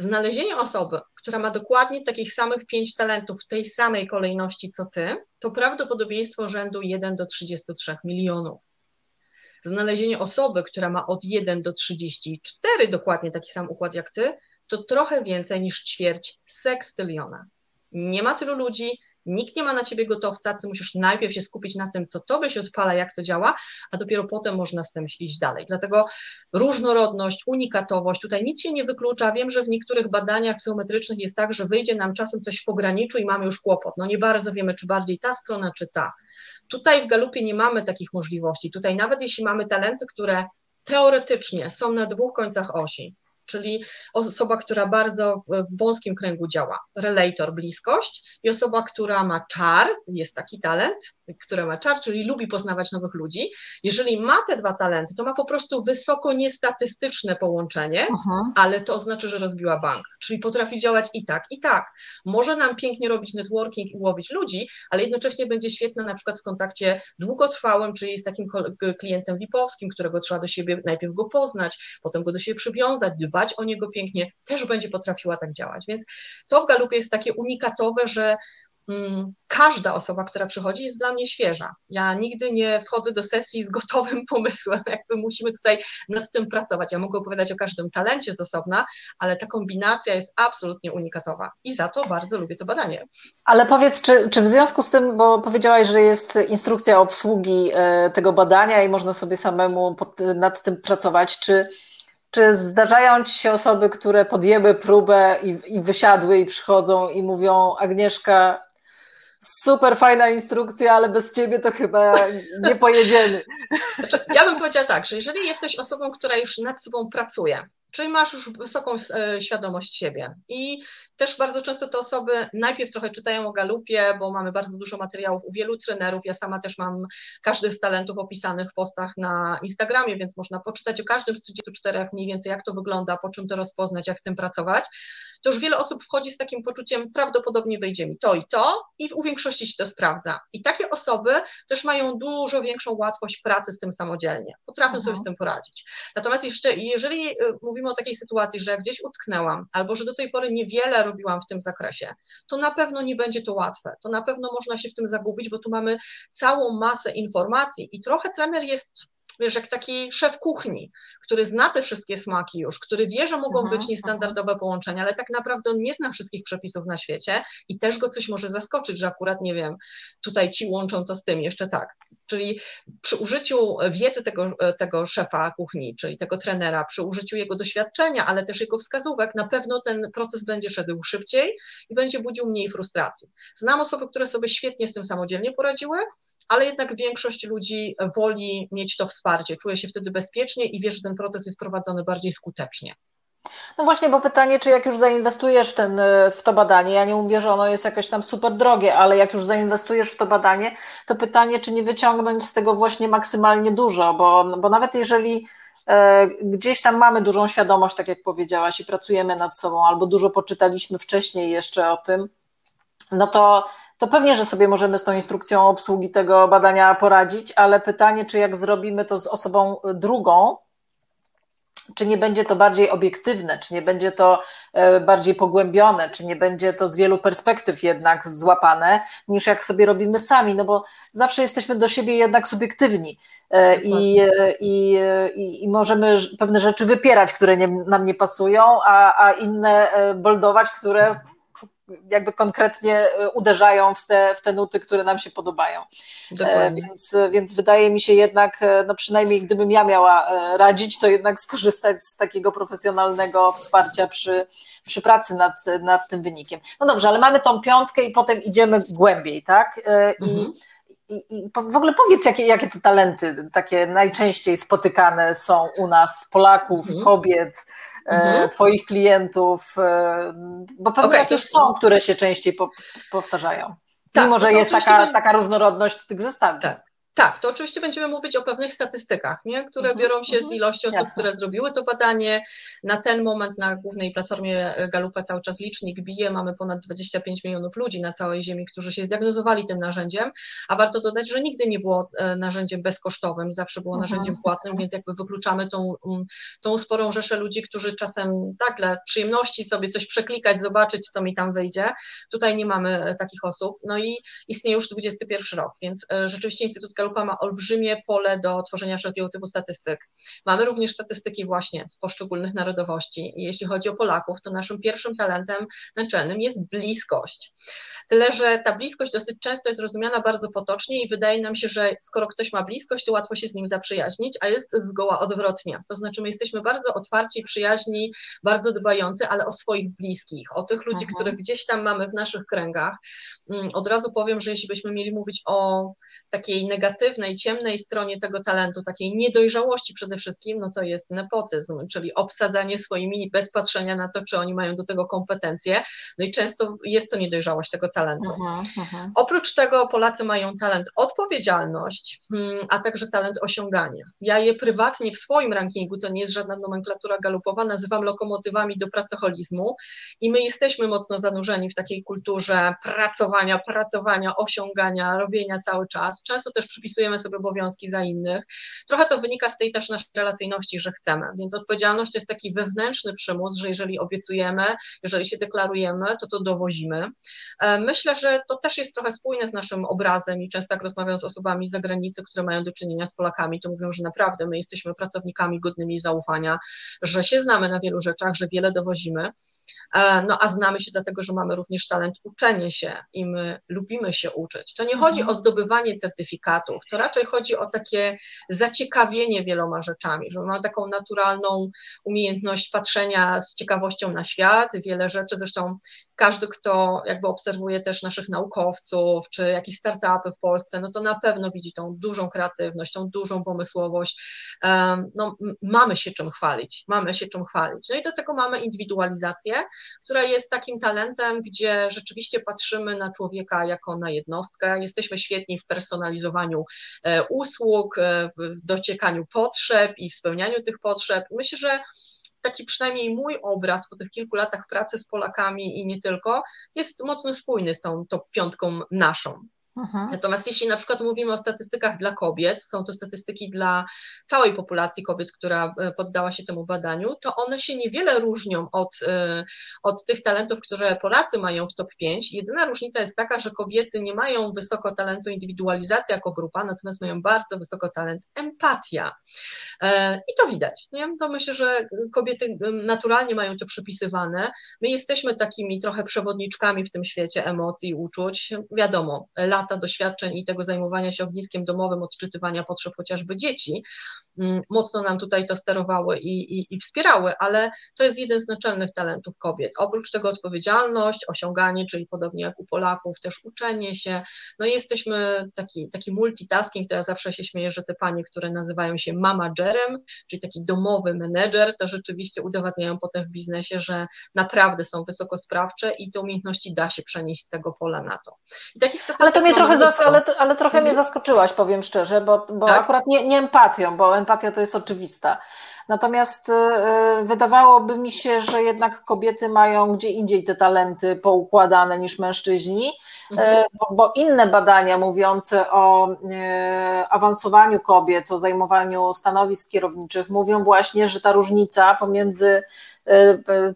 Znalezienie osoby, która ma dokładnie takich samych pięć talentów w tej samej kolejności co ty, to prawdopodobieństwo rzędu 1 do 33 milionów. Znalezienie osoby, która ma od 1 do 34 dokładnie taki sam układ jak ty, to trochę więcej niż ćwierć sekstyliona. Nie ma tylu ludzi, Nikt nie ma na ciebie gotowca, ty musisz najpierw się skupić na tym, co tobie się odpala, jak to działa, a dopiero potem można z tym iść dalej. Dlatego różnorodność, unikatowość, tutaj nic się nie wyklucza. Wiem, że w niektórych badaniach psychometrycznych jest tak, że wyjdzie nam czasem coś w pograniczu i mamy już kłopot. No nie bardzo wiemy, czy bardziej ta strona, czy ta. Tutaj w Galupie nie mamy takich możliwości. Tutaj nawet jeśli mamy talenty, które teoretycznie są na dwóch końcach osi, czyli osoba, która bardzo w wąskim kręgu działa, relator, bliskość i osoba, która ma czar, jest taki talent, która ma czar, czyli lubi poznawać nowych ludzi. Jeżeli ma te dwa talenty, to ma po prostu wysoko niestatystyczne połączenie, Aha. ale to oznacza, że rozbiła bank, czyli potrafi działać i tak, i tak. Może nam pięknie robić networking i łowić ludzi, ale jednocześnie będzie świetna na przykład w kontakcie długotrwałym, czyli z takim klientem VIP-owskim, którego trzeba do siebie najpierw go poznać, potem go do siebie przywiązać, dbać o niego pięknie, też będzie potrafiła tak działać. Więc to w Galupie jest takie unikatowe, że Mm, każda osoba, która przychodzi, jest dla mnie świeża. Ja nigdy nie wchodzę do sesji z gotowym pomysłem, jakby musimy tutaj nad tym pracować. Ja mogę opowiadać o każdym talencie z osobna, ale ta kombinacja jest absolutnie unikatowa i za to bardzo lubię to badanie. Ale powiedz, czy, czy w związku z tym, bo powiedziałaś, że jest instrukcja obsługi e, tego badania i można sobie samemu nad tym pracować, czy czy zdarzają ci się osoby, które podjęły próbę i, i wysiadły i przychodzą i mówią: Agnieszka, super fajna instrukcja, ale bez ciebie to chyba nie pojedziemy. Znaczy, ja bym powiedziała tak, że jeżeli jesteś osobą, która już nad sobą pracuje, Czyli masz już wysoką e, świadomość siebie. I też bardzo często te osoby najpierw trochę czytają o galupie, bo mamy bardzo dużo materiałów u wielu trenerów. Ja sama też mam każdy z talentów opisany w postach na Instagramie, więc można poczytać o każdym z 34 mniej więcej, jak to wygląda, po czym to rozpoznać, jak z tym pracować. To już wiele osób wchodzi z takim poczuciem, prawdopodobnie wyjdzie mi to i to, i u większości się to sprawdza. I takie osoby też mają dużo większą łatwość pracy z tym samodzielnie. Potrafią sobie z tym poradzić. Natomiast jeszcze, jeżeli y, mówimy o takiej sytuacji, że gdzieś utknęłam, albo że do tej pory niewiele robiłam w tym zakresie, to na pewno nie będzie to łatwe. To na pewno można się w tym zagubić, bo tu mamy całą masę informacji i trochę trener jest wiesz, jak taki szef kuchni, który zna te wszystkie smaki już, który wie, że mogą być niestandardowe połączenia, ale tak naprawdę on nie zna wszystkich przepisów na świecie i też go coś może zaskoczyć, że akurat, nie wiem, tutaj ci łączą to z tym, jeszcze tak. Czyli przy użyciu wiedzy tego, tego szefa kuchni, czyli tego trenera, przy użyciu jego doświadczenia, ale też jego wskazówek, na pewno ten proces będzie szedł szybciej i będzie budził mniej frustracji. Znam osoby, które sobie świetnie z tym samodzielnie poradziły, ale jednak większość ludzi woli mieć to wsparcie, czuje się wtedy bezpiecznie i wie, że ten proces jest prowadzony bardziej skutecznie. No właśnie, bo pytanie, czy jak już zainwestujesz w, ten, w to badanie, ja nie mówię, że ono jest jakieś tam super drogie, ale jak już zainwestujesz w to badanie, to pytanie, czy nie wyciągnąć z tego właśnie maksymalnie dużo, bo, bo nawet jeżeli e, gdzieś tam mamy dużą świadomość, tak jak powiedziałaś, i pracujemy nad sobą, albo dużo poczytaliśmy wcześniej jeszcze o tym, no to, to pewnie, że sobie możemy z tą instrukcją obsługi tego badania poradzić, ale pytanie, czy jak zrobimy to z osobą drugą, czy nie będzie to bardziej obiektywne, czy nie będzie to e, bardziej pogłębione, czy nie będzie to z wielu perspektyw jednak złapane, niż jak sobie robimy sami, no bo zawsze jesteśmy do siebie jednak subiektywni e, i, e, i, i, i możemy pewne rzeczy wypierać, które nie, nam nie pasują, a, a inne boldować, które jakby konkretnie e, uderzają w te, w te nuty, które nam się podobają. E, więc, więc wydaje mi się jednak, e, no przynajmniej gdybym ja miała radzić, to jednak skorzystać z takiego profesjonalnego wsparcia przy, przy pracy nad, nad tym wynikiem. No dobrze, ale mamy tą piątkę i potem idziemy głębiej, tak? I, mhm. I, I, w ogóle powiedz, jakie, jakie te talenty takie najczęściej spotykane są u nas, Polaków, mhm. kobiet, mhm. Twoich klientów, e, bo pewnie okay, jakieś są, które się częściej po, powtarzają. Tak, Mimo, że jest taka, taka różnorodność tych zestawów. Tak. Tak, to oczywiście będziemy mówić o pewnych statystykach, nie? które mhm, biorą się z mhm. ilości osób, Jasne. które zrobiły to badanie. Na ten moment na głównej platformie Galupa cały czas licznik bije, mamy ponad 25 milionów ludzi na całej Ziemi, którzy się zdiagnozowali tym narzędziem, a warto dodać, że nigdy nie było e, narzędziem bezkosztowym, zawsze było mhm, narzędziem płatnym, więc jakby wykluczamy tą, um, tą sporą rzeszę ludzi, którzy czasem tak dla przyjemności sobie coś przeklikać, zobaczyć, co mi tam wyjdzie. Tutaj nie mamy e, takich osób. No i istnieje już 21 rok, więc e, rzeczywiście Instytut Galupa ma olbrzymie pole do tworzenia wszelkiego typu statystyk. Mamy również statystyki właśnie poszczególnych narodowości jeśli chodzi o Polaków, to naszym pierwszym talentem naczelnym jest bliskość. Tyle, że ta bliskość dosyć często jest rozumiana bardzo potocznie i wydaje nam się, że skoro ktoś ma bliskość, to łatwo się z nim zaprzyjaźnić, a jest zgoła odwrotnie. To znaczy my jesteśmy bardzo otwarci, przyjaźni, bardzo dbający, ale o swoich bliskich, o tych ludzi, mhm. których gdzieś tam mamy w naszych kręgach. Mm, od razu powiem, że jeśli byśmy mieli mówić o takiej negatywnej, ciemnej stronie tego talentu, takiej niedojrzałości przede wszystkim, no to jest nepotyzm, czyli obsadzanie swoimi bez patrzenia na to, czy oni mają do tego kompetencje. No i często jest to niedojrzałość tego talentu. Uh-huh, uh-huh. Oprócz tego Polacy mają talent odpowiedzialność, hmm, a także talent osiągania. Ja je prywatnie w swoim rankingu, to nie jest żadna nomenklatura galupowa, nazywam lokomotywami do pracoholizmu i my jesteśmy mocno zanurzeni w takiej kulturze pracowania, pracowania, osiągania, robienia cały czas. Często też przypisujemy sobie obowiązki za innych. Trochę to wynika z tej też naszej relacyjności, że chcemy, więc odpowiedzialność jest taki wewnętrzny przymus, że jeżeli obiecujemy, jeżeli się deklarujemy, to to dowozimy. E, myślę, że to też jest trochę spójne z naszym obrazem i często jak rozmawiam z osobami z zagranicy, które mają do czynienia z Polakami, to mówią, że naprawdę my jesteśmy pracownikami godnymi zaufania, że się znamy na wielu rzeczach, że wiele dowozimy. E, no a znamy się dlatego, że mamy również talent uczenia się i my lubimy się uczyć. To nie chodzi mhm. o zdobywanie certyfikatów, to raczej chodzi o takie zaciekawienie wieloma rzeczami, że mamy taką naturalną umiejętność patrzenia z ciekawością na świat, wiele rzeczy, zresztą każdy, kto jakby obserwuje też naszych naukowców, czy jakieś startupy w Polsce, no to na pewno widzi tą dużą kreatywność, tą dużą pomysłowość. No, mamy się czym chwalić, mamy się czym chwalić. No i do tego mamy indywidualizację, która jest takim talentem, gdzie rzeczywiście patrzymy na człowieka jako na jednostkę. Jesteśmy świetni w personalizowaniu e, usług, e, w dociekaniu potrzeb i w spełnianiu tych potrzeb. Myślę, że taki przynajmniej mój obraz po tych kilku latach pracy z Polakami i nie tylko, jest mocno spójny z tą top piątką naszą. Aha. Natomiast jeśli na przykład mówimy o statystykach dla kobiet, są to statystyki dla całej populacji kobiet, która e, poddała się temu badaniu, to one się niewiele różnią od, e, od tych talentów, które Polacy mają w top 5. Jedyna różnica jest taka, że kobiety nie mają wysoko talentu indywidualizacja jako grupa, natomiast mają bardzo wysoko talent empatia. E, I to widać. Nie? To myślę, że kobiety naturalnie mają to przypisywane. My jesteśmy takimi trochę przewodniczkami w tym świecie emocji i uczuć. Wiadomo, lata doświadczeń i tego zajmowania się ogniskiem domowym, odczytywania potrzeb chociażby dzieci, mocno nam tutaj to sterowały i, i, i, wspierały, ale to jest jeden z naczelnych talentów kobiet. Oprócz tego odpowiedzialność, osiąganie, czyli podobnie jak u Polaków, też uczenie się. No i jesteśmy taki, taki multitasking, to ja zawsze się śmieję, że te panie, które nazywają się mamagerem, czyli taki domowy menedżer, to rzeczywiście udowadniają potem w biznesie, że naprawdę są wysokosprawcze i te umiejętności da się przenieść z tego pola na to. ale to mnie trochę, zas- ale, ale trochę mhm. mnie zaskoczyłaś, powiem szczerze, bo, bo tak? akurat nie, nie empatią, bo empatia to jest oczywista. Natomiast y, y, wydawałoby mi się, że jednak kobiety mają gdzie indziej te talenty poukładane niż mężczyźni, mhm. Y, bo, bo, inne badania mówiące o awansowaniu kobiet, o zajmowaniu stanowisk kierowniczych mówią właśnie, że ta różnica pomiędzy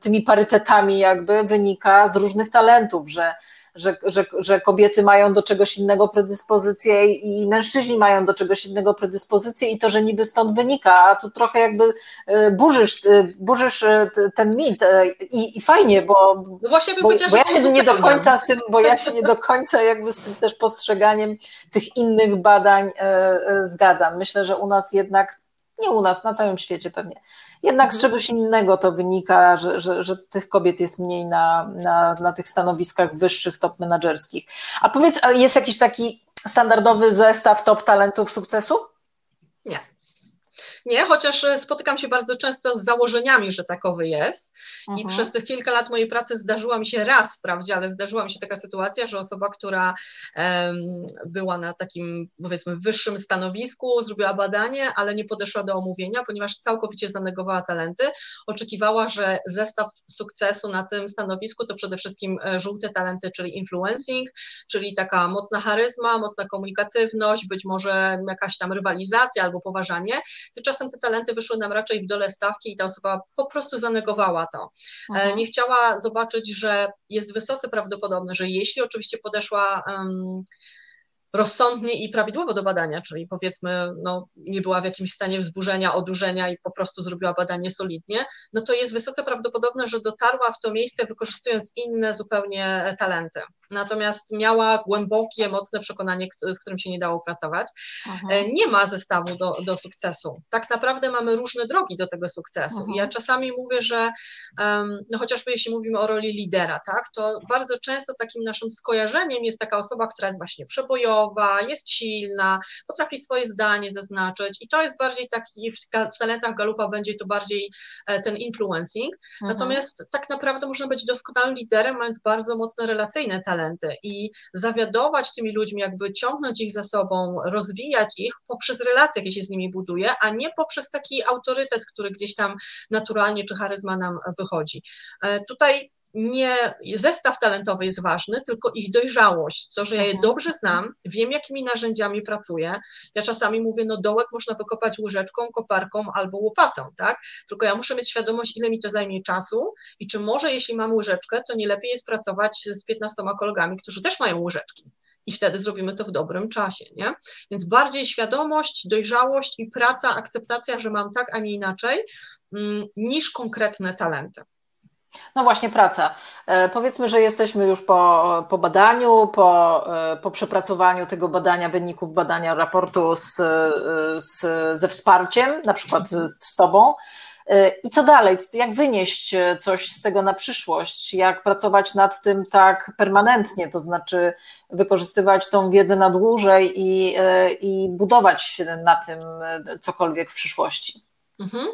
tymi parytetami jakby wynika z różnych talentów, że że, że, że kobiety mają do czegoś innego predyspozycję i mężczyźni mają do czegoś innego predyspozycję i to, że niby stąd wynika, a tu trochę jakby e, burzysz, e, burzysz e, ten mit i, i fajnie, bo, no właśnie bo, bo ja się nie do końca z tym, bo ja się nie do końca jakby z tym też postrzeganiem tych innych badań zgadzam. Myślę, że u nas jednak nie u nas, na całym świecie pewnie. Jednak z mhm. czegoś innego to wynika, że, że, że tych kobiet jest mniej na, na, na tych stanowiskach wyższych, top menedżerskich. A powiedz, jest jakiś taki standardowy zestaw top talentów sukcesu? Nie. Nie, chociaż e, spotykam się bardzo często z założeniami, że takowy jest. I mhm. przez tych kilka lat mojej pracy zdarzyła mi się raz wprawdzie, ale zdarzyła mi się taka sytuacja, że osoba, która um, była na takim powiedzmy wyższym stanowisku, zrobiła badanie, ale nie podeszła do omówienia, ponieważ całkowicie zanegowała talenty. Oczekiwała, że zestaw sukcesu na tym stanowisku to przede wszystkim e, żółte talenty, czyli influencing, czyli taka mocna charyzma, mocna komunikatywność, być może jakaś tam rywalizacja albo poważanie. Tymczasem te talenty wyszły nam raczej w dole stawki i ta osoba po prostu zanegowała to. E, mhm. Nie chciała zobaczyć, że jest wysoce prawdopodobne, że jeśli oczywiście podeszła um, rozsądnie i prawidłowo do badania, czyli powiedzmy, no, nie była w jakimś stanie wzburzenia, odurzenia i po prostu zrobiła badanie solidnie, no to jest wysoce prawdopodobne, że dotarła w to miejsce wykorzystując inne zupełnie talenty natomiast miała głębokie, mocne przekonanie, z którym się nie dało pracować. Aha. E, nie ma zestawu do, do sukcesu. Tak naprawdę mamy różne drogi do tego sukcesu. Aha. Ja czasami mówię, że um, no chociażby jeśli mówimy o roli lidera, tak, to bardzo często takim naszym skojarzeniem jest taka osoba, która jest właśnie przebojowa, jest silna, potrafi swoje zdanie zaznaczyć i to jest bardziej taki, w, w talentach Galupa będzie to bardziej e, ten influencing, Aha. natomiast tak naprawdę można być doskonałym liderem, mając bardzo mocne relacyjne talenty, talenty i zawiadować tymi ludźmi, jakby ciągnąć ich za sobą, rozwijać ich poprzez relacje, jakie się z nimi buduje, a nie poprzez taki autorytet, który gdzieś tam naturalnie czy charyzma nam wychodzi. E, tutaj nie zestaw talentowy jest ważny, tylko ich dojrzałość, to, że ja je mhm. dobrze znam, wiem, jakimi narzędziami pracuję. Ja czasami mówię, no dołek można wykopać łyżeczką, koparką albo łopatą, tak? Tylko ja muszę mieć świadomość, ile mi to zajmie czasu i czy może, jeśli mam łyżeczkę, to nie lepiej jest pracować z 15 kolegami, którzy też mają łyżeczki. I wtedy zrobimy to w dobrym czasie, nie? Więc bardziej świadomość, dojrzałość i praca, akceptacja, że mam tak, a nie inaczej, mm, niż konkretne talenty. No właśnie, praca. E, powiedzmy, że jesteśmy już po, po badaniu, po, e, po przepracowaniu tego badania, wyników badania raportu z, z, ze wsparciem, na przykład z, z Tobą. E, I co dalej? Jak wynieść coś z tego na przyszłość? Jak pracować nad tym tak permanentnie, to znaczy wykorzystywać tą wiedzę na dłużej i, i budować na tym cokolwiek w przyszłości? Mhm.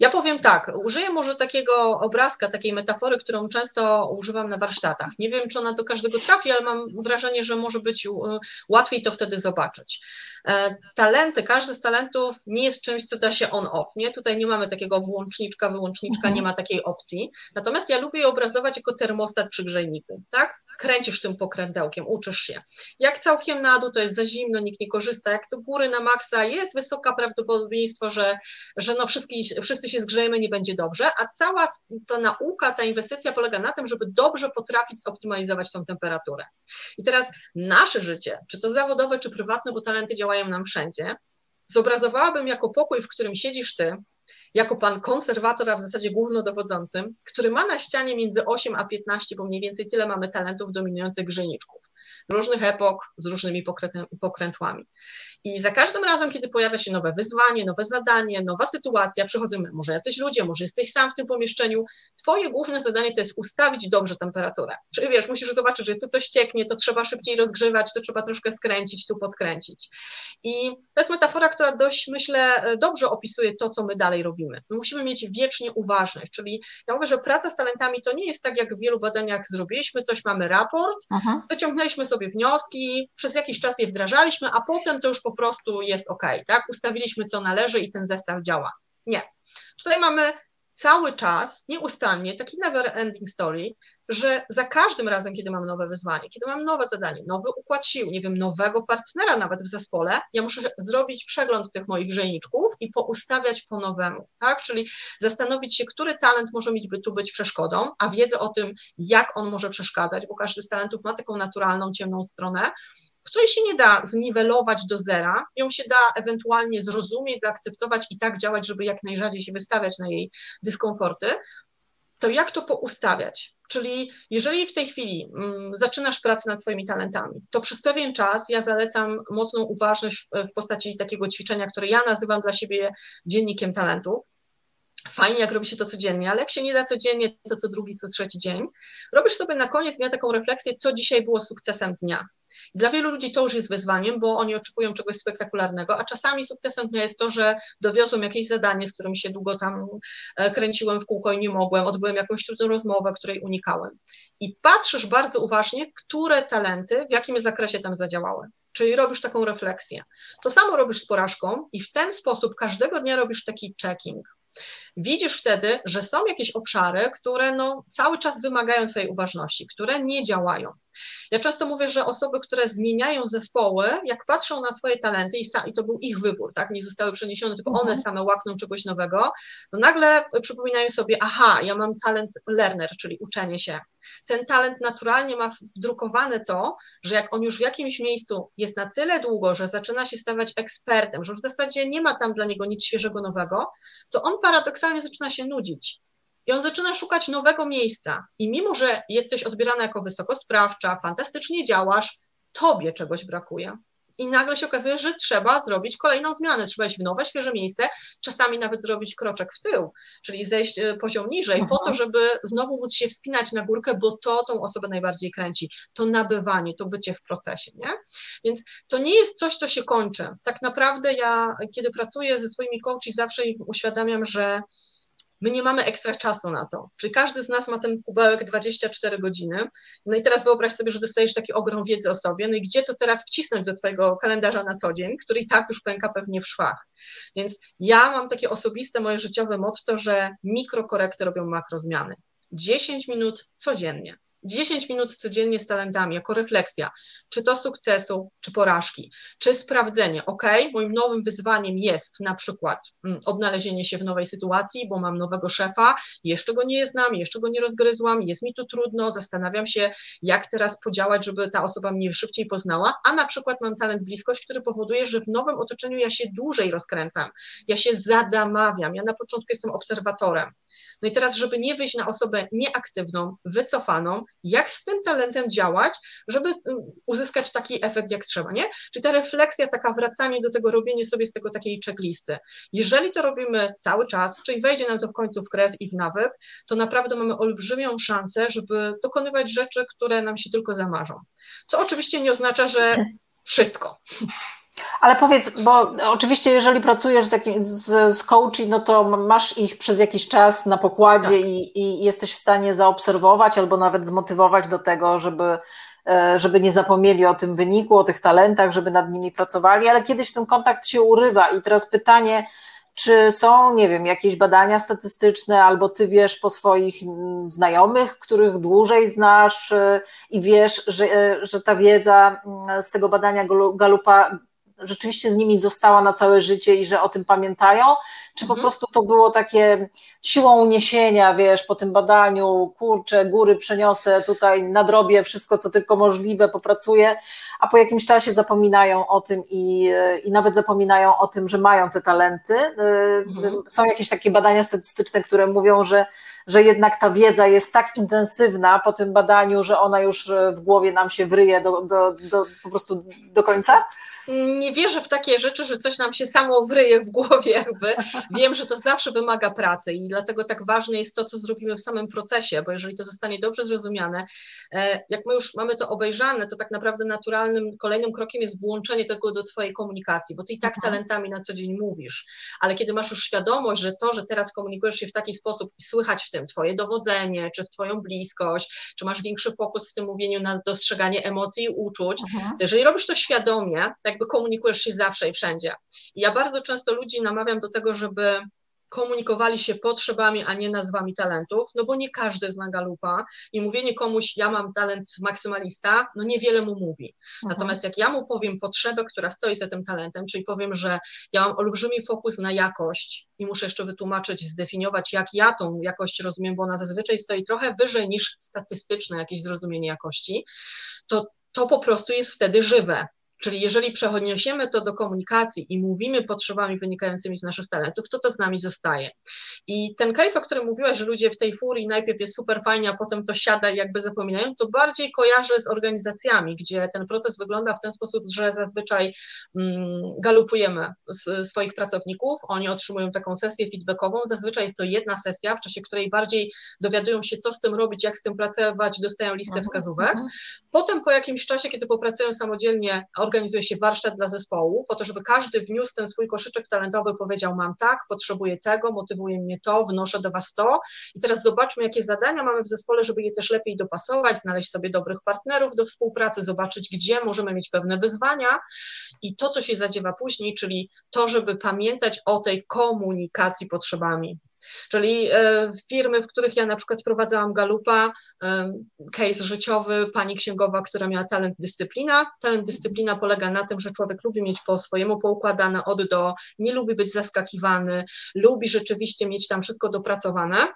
Ja powiem tak, użyję może takiego obrazka, takiej metafory, którą często używam na warsztatach. Nie wiem, czy ona do każdego trafi, ale mam wrażenie, że może być łatwiej to wtedy zobaczyć. E, talenty, każdy z talentów nie jest czymś, co da się on-off, nie? Tutaj nie mamy takiego włączniczka, wyłączniczka, mhm. nie ma takiej opcji. Natomiast ja lubię je obrazować jako termostat przy grzejniku, tak? Kręcisz tym pokrętełkiem, uczysz się. Jak całkiem na dół, to jest za zimno, nikt nie korzysta. Jak do góry na maksa, jest wysoka prawdopodobieństwo, że, że no wszyscy, wszyscy się zgrzejemy, nie będzie dobrze, a cała ta nauka, ta inwestycja polega na tym, żeby dobrze potrafić zoptymalizować tą temperaturę. I teraz nasze życie, czy to zawodowe, czy prywatne, bo talenty działają nam wszędzie, zobrazowałabym jako pokój, w którym siedzisz ty, jako pan konserwator, a w zasadzie głównodowodzącym, który ma na ścianie między 8 a 15, bo mniej więcej tyle mamy talentów dominujących grzejniczków różnych epok z różnymi pokrętłami. I za każdym razem, kiedy pojawia się nowe wyzwanie, nowe zadanie, nowa sytuacja, przychodzą może jacyś ludzie, może jesteś sam w tym pomieszczeniu, twoje główne zadanie to jest ustawić dobrze temperaturę. Czyli wiesz, musisz zobaczyć, że tu coś cieknie, to trzeba szybciej rozgrzewać, to trzeba troszkę skręcić, tu podkręcić. I to jest metafora, która dość, myślę, dobrze opisuje to, co my dalej robimy. My musimy mieć wiecznie uważność, czyli ja mówię, że praca z talentami to nie jest tak, jak w wielu badaniach zrobiliśmy coś, mamy raport, Aha. wyciągnęliśmy sobie wnioski, przez jakiś czas je wdrażaliśmy, a potem to już po prostu jest ok, tak? Ustawiliśmy co należy i ten zestaw działa. Nie. Tutaj mamy cały czas, nieustannie, taki never ending story, że za każdym razem, kiedy mam nowe wyzwanie, kiedy mam nowe zadanie, nowy układ sił, nie wiem, nowego partnera nawet w zespole, ja muszę zrobić przegląd tych moich grzejniczków i poustawiać po nowemu, tak? Czyli zastanowić się, który talent może by tu być przeszkodą, a wiedzę o tym, jak on może przeszkadzać, bo każdy z talentów ma taką naturalną, ciemną stronę, której się nie da zniwelować do zera, ją się da ewentualnie zrozumieć, zaakceptować i tak działać, żeby jak najrzadziej się wystawiać na jej dyskomforty, to jak to poustawiać? Czyli jeżeli w tej chwili mm, zaczynasz pracę nad swoimi talentami, to przez pewien czas ja zalecam mocną uważność w, postaci takiego ćwiczenia, które ja nazywam dla siebie dziennikiem talentów. Fajnie, jak robi się to codziennie, ale jak się nie da codziennie, to co drugi, co trzeci dzień, robisz sobie na koniec dnia taką refleksję, co dzisiaj było sukcesem dnia. Dla wielu ludzi to już jest wyzwaniem, bo oni oczekują czegoś spektakularnego, a czasami sukcesem dnia jest to, że dowiozłem jakieś zadanie, z którym się długo tam e, kręciłem w kółko i nie mogłem, odbyłem jakąś trudną rozmowę, której unikałem. I patrzysz bardzo uważnie, które talenty w jakim zakresie tam zadziałały. Czyli robisz taką refleksję. To samo robisz z porażką i w ten sposób każdego dnia robisz taki checking. Widzisz wtedy, że są jakieś obszary, które no, cały czas wymagają Twojej uważności, które nie działają. Ja często mówię, że osoby, które zmieniają zespoły, jak patrzą na swoje talenty i, i to był ich wybór, tak, nie zostały przeniesione, tylko one mhm. same łakną czegoś nowego, to nagle przypominają sobie, aha, ja mam talent learner, czyli uczenie się. Ten talent naturalnie ma wdrukowane to, że jak on już w jakimś miejscu jest na tyle długo, że zaczyna się stawać ekspertem, że w zasadzie nie ma tam dla niego nic świeżego nowego, to on paradoksalnie zaczyna się nudzić. I on zaczyna szukać nowego miejsca. I mimo, że jesteś odbierana jako wysokosprawcza, fantastycznie działasz, tobie czegoś brakuje. I nagle się okazuje, że trzeba zrobić kolejną zmianę, trzeba iść w nowe, świeże miejsce, czasami nawet zrobić kroczek w tył, czyli zejść e, poziom niżej, Aha. po to, żeby znowu móc się wspinać na górkę, bo to tą osobę najbardziej kręci, to nabywanie, to bycie w procesie, nie? Więc to nie jest coś, co się kończy. Tak naprawdę ja, kiedy pracuję ze swoimi coachi, zawsze im uświadamiam, że My nie mamy ekstra czasu na to. Czyli każdy z nas ma ten kubełek 24 godziny. No i teraz wyobraź sobie, że dostajesz taki ogrom wiedzy o sobie. No i gdzie to teraz wcisnąć do Twojego kalendarza na co dzień, który i tak już pęka pewnie w szwach. Więc ja mam takie osobiste moje życiowe motto, że mikrokorekty robią makrozmiany. 10 minut codziennie. 10 minut codziennie z talentami, jako refleksja, czy to sukcesu, czy porażki, czy sprawdzenie, ok, moim nowym wyzwaniem jest na przykład mm, odnalezienie się w nowej sytuacji, bo mam nowego szefa, jeszcze go nie znam, jeszcze go nie rozgryzłam, jest mi tu trudno, zastanawiam się, jak teraz podziałać, żeby ta osoba mnie szybciej poznała, a na przykład mam talent bliskość, który powoduje, że w nowym otoczeniu ja się dłużej rozkręcam, ja się zadamawiam, ja na początku jestem obserwatorem, no i teraz, żeby nie wyjść na osobę nieaktywną, wycofaną, jak z tym talentem działać, żeby y, uzyskać taki efekt, jak trzeba, nie? Czyli ta refleksja, taka wracanie do tego, robienie sobie z tego takiej checklisty. Jeżeli to robimy cały czas, czyli wejdzie nam to w końcu w krew i w nawyk, to naprawdę mamy olbrzymią szansę, żeby dokonywać rzeczy, które nam się tylko zamarzą. Co oczywiście nie oznacza, że wszystko. Ale powiedz, bo oczywiście jeżeli pracujesz z, jakim, z, z coachy, no to masz ich przez jakiś czas na pokładzie tak. i, i jesteś w stanie zaobserwować albo nawet zmotywować do tego, żeby, e, żeby nie zapomnieli o tym wyniku, o tych talentach, żeby nad nimi pracowali, ale kiedyś ten kontakt się urywa i teraz pytanie, czy są, nie wiem, jakieś badania statystyczne, albo ty wiesz po swoich znajomych, których dłużej znasz e, i wiesz, że, e, że ta wiedza z tego badania Galupa rzeczywiście z nimi została na całe życie i że o tym pamiętają, czy po mhm. prostu to było takie siłą uniesienia, wiesz, po tym badaniu, kurczę, góry przeniosę, tutaj nadrobię wszystko, co tylko możliwe, popracuję, a po jakimś czasie zapominają o tym i, i nawet zapominają o tym, że mają te talenty. Mhm. Są jakieś takie badania statystyczne, które mówią, że że jednak ta wiedza jest tak intensywna po tym badaniu, że ona już e, w głowie nam się wryje do, do, do, po prostu do końca? Nie wierzę w takie rzeczy, że coś nam się samo wryje w głowie jakby. Wiem, że to zawsze wymaga pracy i dlatego tak ważne jest to, co zrobimy w samym procesie, bo jeżeli to zostanie dobrze zrozumiane, e, jak my już mamy to obejrzane, to tak naprawdę naturalnym kolejnym krokiem jest włączenie tego do Twojej komunikacji, bo Ty i tak mhm. talentami na co dzień mówisz, ale kiedy masz już świadomość, że to, że teraz komunikujesz się w taki sposób i słychać w tym Twoje dowodzenie, czy w Twoją bliskość, czy masz większy fokus w tym mówieniu na dostrzeganie emocji i uczuć. Mhm. Jeżeli robisz to świadomie, tak jakby komunikujesz się zawsze i wszędzie. I ja bardzo często ludzi namawiam do tego, żeby komunikowali się potrzebami, a nie nazwami talentów, no bo nie każdy zna Galupa i mówienie komuś, ja mam talent maksymalista, no niewiele mu mówi. Mhm. Natomiast jak ja mu powiem potrzebę, która stoi za tym talentem, czyli powiem, że ja mam olbrzymi fokus na jakość i muszę jeszcze wytłumaczyć, zdefiniować, jak ja tą jakość rozumiem, bo ona zazwyczaj stoi trochę wyżej niż statystyczne jakieś zrozumienie jakości, to to po prostu jest wtedy żywe Czyli jeżeli przeniesiemy to do komunikacji i mówimy potrzebami wynikającymi z naszych talentów, to to z nami zostaje. I ten case, o którym mówiłaś, że ludzie w tej furii najpierw jest super fajnie, a potem to siada i jakby zapominają, to bardziej kojarzę z organizacjami, gdzie ten proces wygląda w ten sposób, że zazwyczaj mm, galupujemy swoich pracowników, oni otrzymują taką sesję feedbackową, zazwyczaj jest to jedna sesja, w czasie której bardziej dowiadują się, co z tym robić, jak z tym pracować, dostają listę mhm, wskazówek. Mhm. Potem po jakimś czasie, kiedy popracują samodzielnie, organizuje się warsztat dla zespołu, po to, żeby każdy wniósł ten swój koszyczek talentowy, powiedział: Mam tak, potrzebuję tego, motywuje mnie to, wnoszę do Was to. I teraz zobaczmy, jakie zadania mamy w zespole, żeby je też lepiej dopasować, znaleźć sobie dobrych partnerów do współpracy, zobaczyć, gdzie możemy mieć pewne wyzwania i to, co się zadziewa później, czyli to, żeby pamiętać o tej komunikacji potrzebami. Czyli e, firmy, w których ja na przykład prowadzałam Galupa, e, case życiowy, pani księgowa, która miała talent dyscyplina. Talent dyscyplina polega na tym, że człowiek lubi mieć po swojemu poukładane od do, nie lubi być zaskakiwany, lubi rzeczywiście mieć tam wszystko dopracowane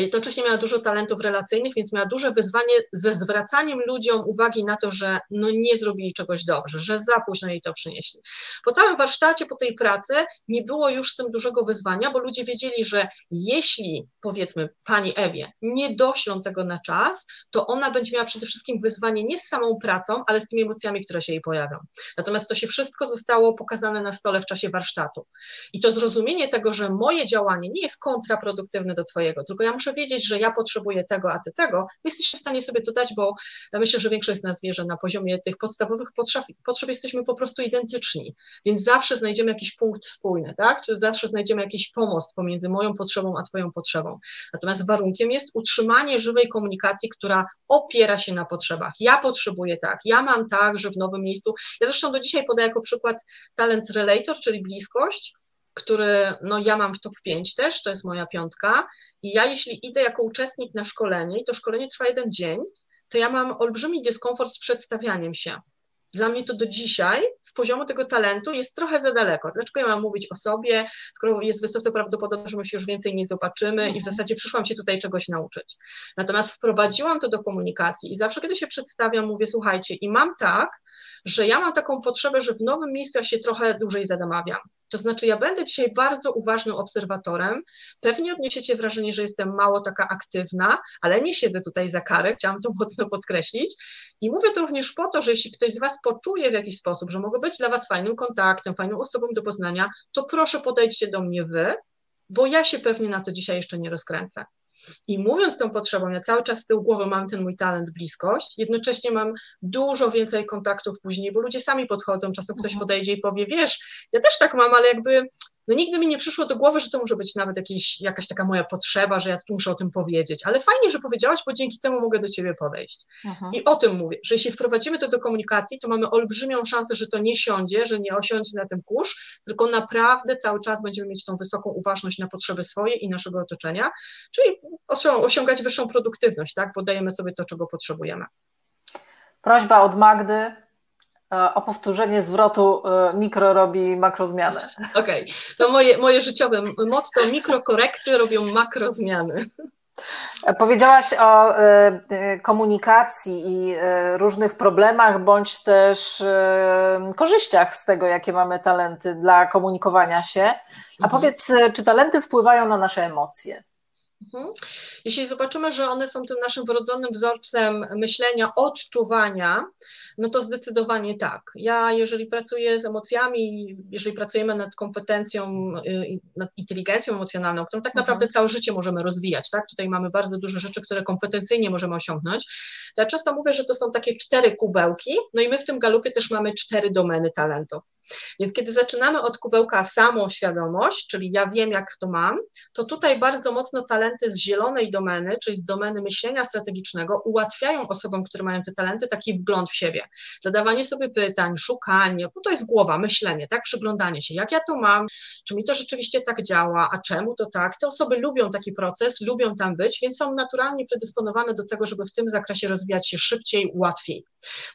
jednocześnie miała dużo talentów relacyjnych, więc miała duże wyzwanie ze zwracaniem ludziom uwagi na to, że no nie zrobili czegoś dobrze, że za późno jej to przynieśli. Po całym warsztacie, po tej pracy nie było już z tym dużego wyzwania, bo ludzie wiedzieli, że jeśli powiedzmy pani Ewie nie doślą tego na czas, to ona będzie miała przede wszystkim wyzwanie nie z samą pracą, ale z tymi emocjami, które się jej pojawią. Natomiast to się wszystko zostało pokazane na stole w czasie warsztatu. I to zrozumienie tego, że moje działanie nie jest kontraproduktywne do twojego, tylko ja muszę wiedzieć, że ja potrzebuję tego, a ty tego, jesteśmy w stanie sobie to dać, bo myślę, że większość z nas wie, że na poziomie tych podstawowych potrzeb, potrzeb jesteśmy po prostu identyczni, więc zawsze znajdziemy jakiś punkt spójny, tak? Czy zawsze znajdziemy jakiś pomost pomiędzy moją potrzebą a twoją potrzebą. Natomiast warunkiem jest utrzymanie żywej komunikacji, która opiera się na potrzebach. Ja potrzebuję tak, ja mam tak, że w nowym miejscu. Ja zresztą do dzisiaj podaję jako przykład talent relator, czyli bliskość, który no ja mam w top 5 też, to jest moja piątka i ja jeśli idę jako uczestnik na szkolenie i to szkolenie trwa jeden dzień, to ja mam olbrzymi dyskomfort z przedstawianiem się. Dla mnie to do dzisiaj z poziomu tego talentu jest trochę za daleko. Dlaczego ja mam mówić o sobie, skoro jest wysoce prawdopodobne, że my się już więcej nie zobaczymy i w mhm. zasadzie przyszłam się tutaj czegoś nauczyć. Natomiast wprowadziłam to do komunikacji i zawsze, kiedy się przedstawiam, mówię, słuchajcie, i mam tak, że ja mam taką potrzebę, że w nowym miejscu ja się trochę dłużej zadamawiam. To znaczy, ja będę dzisiaj bardzo uważnym obserwatorem. Pewnie odniesiecie wrażenie, że jestem mało taka aktywna, ale nie siedzę tutaj za karę, chciałam to mocno podkreślić. I mówię to również po to, że jeśli ktoś z Was poczuje w jakiś sposób, że mogę być dla Was fajnym kontaktem, fajną osobą do poznania, to proszę podejdźcie do mnie Wy, bo ja się pewnie na to dzisiaj jeszcze nie rozkręcę. I mówiąc tą potrzebą, ja cały czas z tyłu głowy mam ten mój talent, bliskość, jednocześnie mam dużo więcej kontaktów później, bo ludzie sami podchodzą, czasem ktoś mhm. podejdzie i powie, wiesz, ja też tak mam, ale jakby no nigdy mi nie przyszło do głowy, że to może być nawet jakaś taka moja potrzeba, że ja tu muszę o tym powiedzieć, ale fajnie, że powiedziałaś, bo dzięki temu mogę do ciebie podejść. Mhm. I o tym mówię, że jeśli wprowadzimy to do komunikacji, to mamy olbrzymią szansę, że to nie siądzie, że nie osiądzie na tym kurz, tylko naprawdę cały czas będziemy mieć tą wysoką uważność na potrzeby swoje i naszego otoczenia, czyli osiągać wyższą produktywność, tak, bo dajemy sobie to, czego potrzebujemy. Prośba od Magdy, o powtórzenie zwrotu e, mikro robi makrozmianę. Okej, okay. to moje, moje życiowe motto mikrokorekty robią makrozmiany. Powiedziałaś o e, komunikacji i e, różnych problemach, bądź też korzyściach z tego, jakie mamy talenty dla komunikowania się. A mhm. powiedz, czy talenty wpływają na nasze emocje? Mhm. Jeśli zobaczymy, że one są tym naszym wrodzonym wzorcem myślenia, odczuwania, no to zdecydowanie tak. Ja, jeżeli pracuję z emocjami, jeżeli pracujemy nad kompetencją, y, nad inteligencją emocjonalną, którą tak mhm. naprawdę całe życie możemy rozwijać, tak? Tutaj mamy bardzo dużo rzeczy, które kompetencyjnie możemy osiągnąć. Ja często mówię, że to są takie cztery kubełki, no i my w tym galupie też mamy cztery domeny talentów. Więc kiedy zaczynamy od kubełka samoświadomość, czyli ja wiem, jak to mam, to tutaj bardzo mocno talenty z zielonej domeny, czyli z domeny myślenia strategicznego, ułatwiają osobom, które mają te talenty, taki wgląd w siebie. Zadawanie sobie pytań, szukanie, bo to jest głowa, myślenie, tak, przyglądanie się, jak ja to mam, czy mi to rzeczywiście tak działa, a czemu to tak. Te osoby lubią taki proces, lubią tam być, więc są naturalnie predysponowane do tego, żeby w tym zakresie rozwijać się szybciej, łatwiej.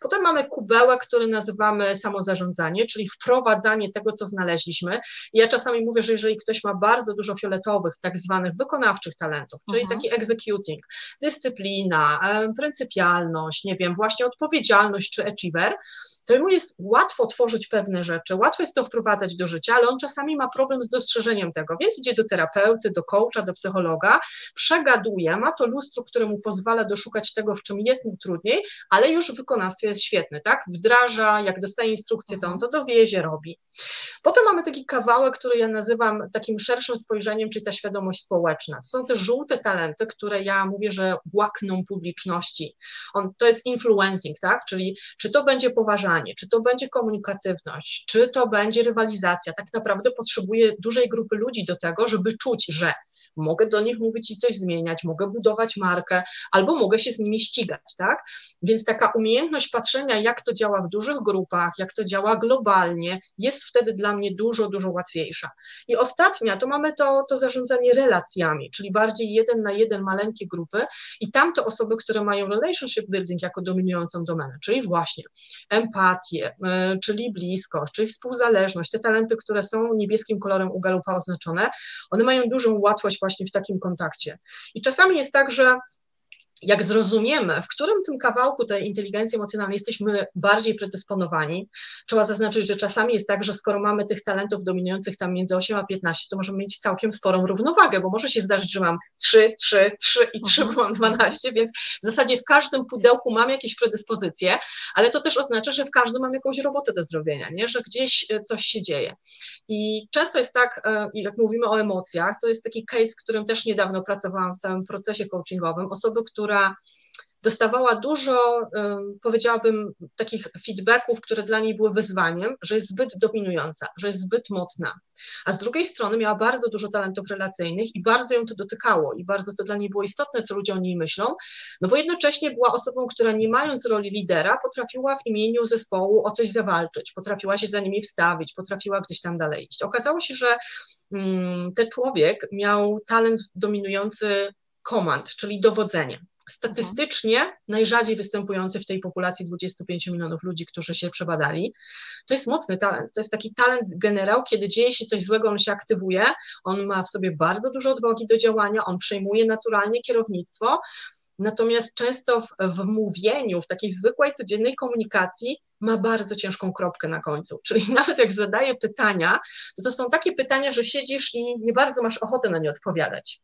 Potem mamy kubełek, który nazywamy samozarządzanie, czyli wprowadzanie tego, co znaleźliśmy. I ja czasami mówię, że jeżeli ktoś ma bardzo dużo fioletowych, tak zwanych wykonawczych talentów, czyli mhm. taki executing, dyscyplina, pryncypialność, nie wiem, właśnie odpowiedzialność czy achiever, to mu jest łatwo tworzyć pewne rzeczy, łatwo jest to wprowadzać do życia, ale on czasami ma problem z dostrzeżeniem tego, więc idzie do terapeuty, do coacha, do psychologa, przegaduje, ma to lustro, które mu pozwala doszukać tego, w czym jest mu trudniej, ale już w wykonawstwie jest świetny, tak? Wdraża, jak dostaje instrukcję, to on mhm. to dowiezie, robi. Potem mamy taki kawałek, który ja nazywam takim szerszym spojrzeniem, czyli ta świadomość społeczna. To są te żółte talenty, które ja mówię, że łakną publiczności. On, to jest influencing, tak? Czyli czy to będzie poważanie, czy to będzie komunikatywność, czy to będzie rywalizacja. Tak naprawdę potrzebuje dużej grupy ludzi do tego, żeby czuć, że mogę do nich mówić i coś zmieniać, mogę budować markę, albo mogę się z nimi ścigać, tak? Więc taka umiejętność patrzenia, jak to działa w dużych grupach, jak to działa globalnie, jest wtedy dla mnie dużo, dużo łatwiejsza. I ostatnia, to mamy to, to zarządzanie relacjami, czyli bardziej jeden na jeden maleńkie grupy i tamte osoby, które mają relationship building jako dominującą domenę, czyli właśnie empatię, y, czyli bliskość, czyli współzależność, te talenty, które są niebieskim kolorem u Galupa oznaczone, one mają dużą łatwość właśnie w takim kontakcie. I czasami jest tak, że jak zrozumiemy, w którym tym kawałku tej inteligencji emocjonalnej jesteśmy bardziej predysponowani, trzeba zaznaczyć, że czasami jest tak, że skoro mamy tych talentów dominujących tam między 8 a 15, to możemy mieć całkiem sporą równowagę, bo może się zdarzyć, że mam 3, 3, 3 i 3, bo mam 12, więc w zasadzie w każdym pudełku mam jakieś predyspozycje, ale to też oznacza, że w każdym mam jakąś robotę do zrobienia, nie? że gdzieś e, coś się dzieje. I często jest tak, e, jak mówimy o emocjach, to jest taki case, którym też niedawno pracowałam w całym procesie coachingowym, osoby, które która dostawała dużo, powiedziałabym, takich feedbacków, które dla niej były wyzwaniem, że jest zbyt dominująca, że jest zbyt mocna. A z drugiej strony miała bardzo dużo talentów relacyjnych i bardzo ją to dotykało i bardzo to dla niej było istotne, co ludzie o niej myślą, no bo jednocześnie była osobą, która nie mając roli lidera, potrafiła w imieniu zespołu o coś zawalczyć, potrafiła się za nimi wstawić, potrafiła gdzieś tam dalej iść. Okazało się, że mm, ten człowiek miał talent dominujący komand, czyli dowodzenie statystycznie najrzadziej występujący w tej populacji 25 milionów ludzi, którzy się przebadali. To jest mocny talent, to jest taki talent generał, kiedy dzieje się coś złego, on się aktywuje, on ma w sobie bardzo dużo odwagi do działania, on przejmuje naturalnie kierownictwo, natomiast często w, w mówieniu, w takiej zwykłej, codziennej komunikacji ma bardzo ciężką kropkę na końcu. Czyli nawet jak zadaje pytania, to to są takie pytania, że siedzisz i nie bardzo masz ochotę na nie odpowiadać.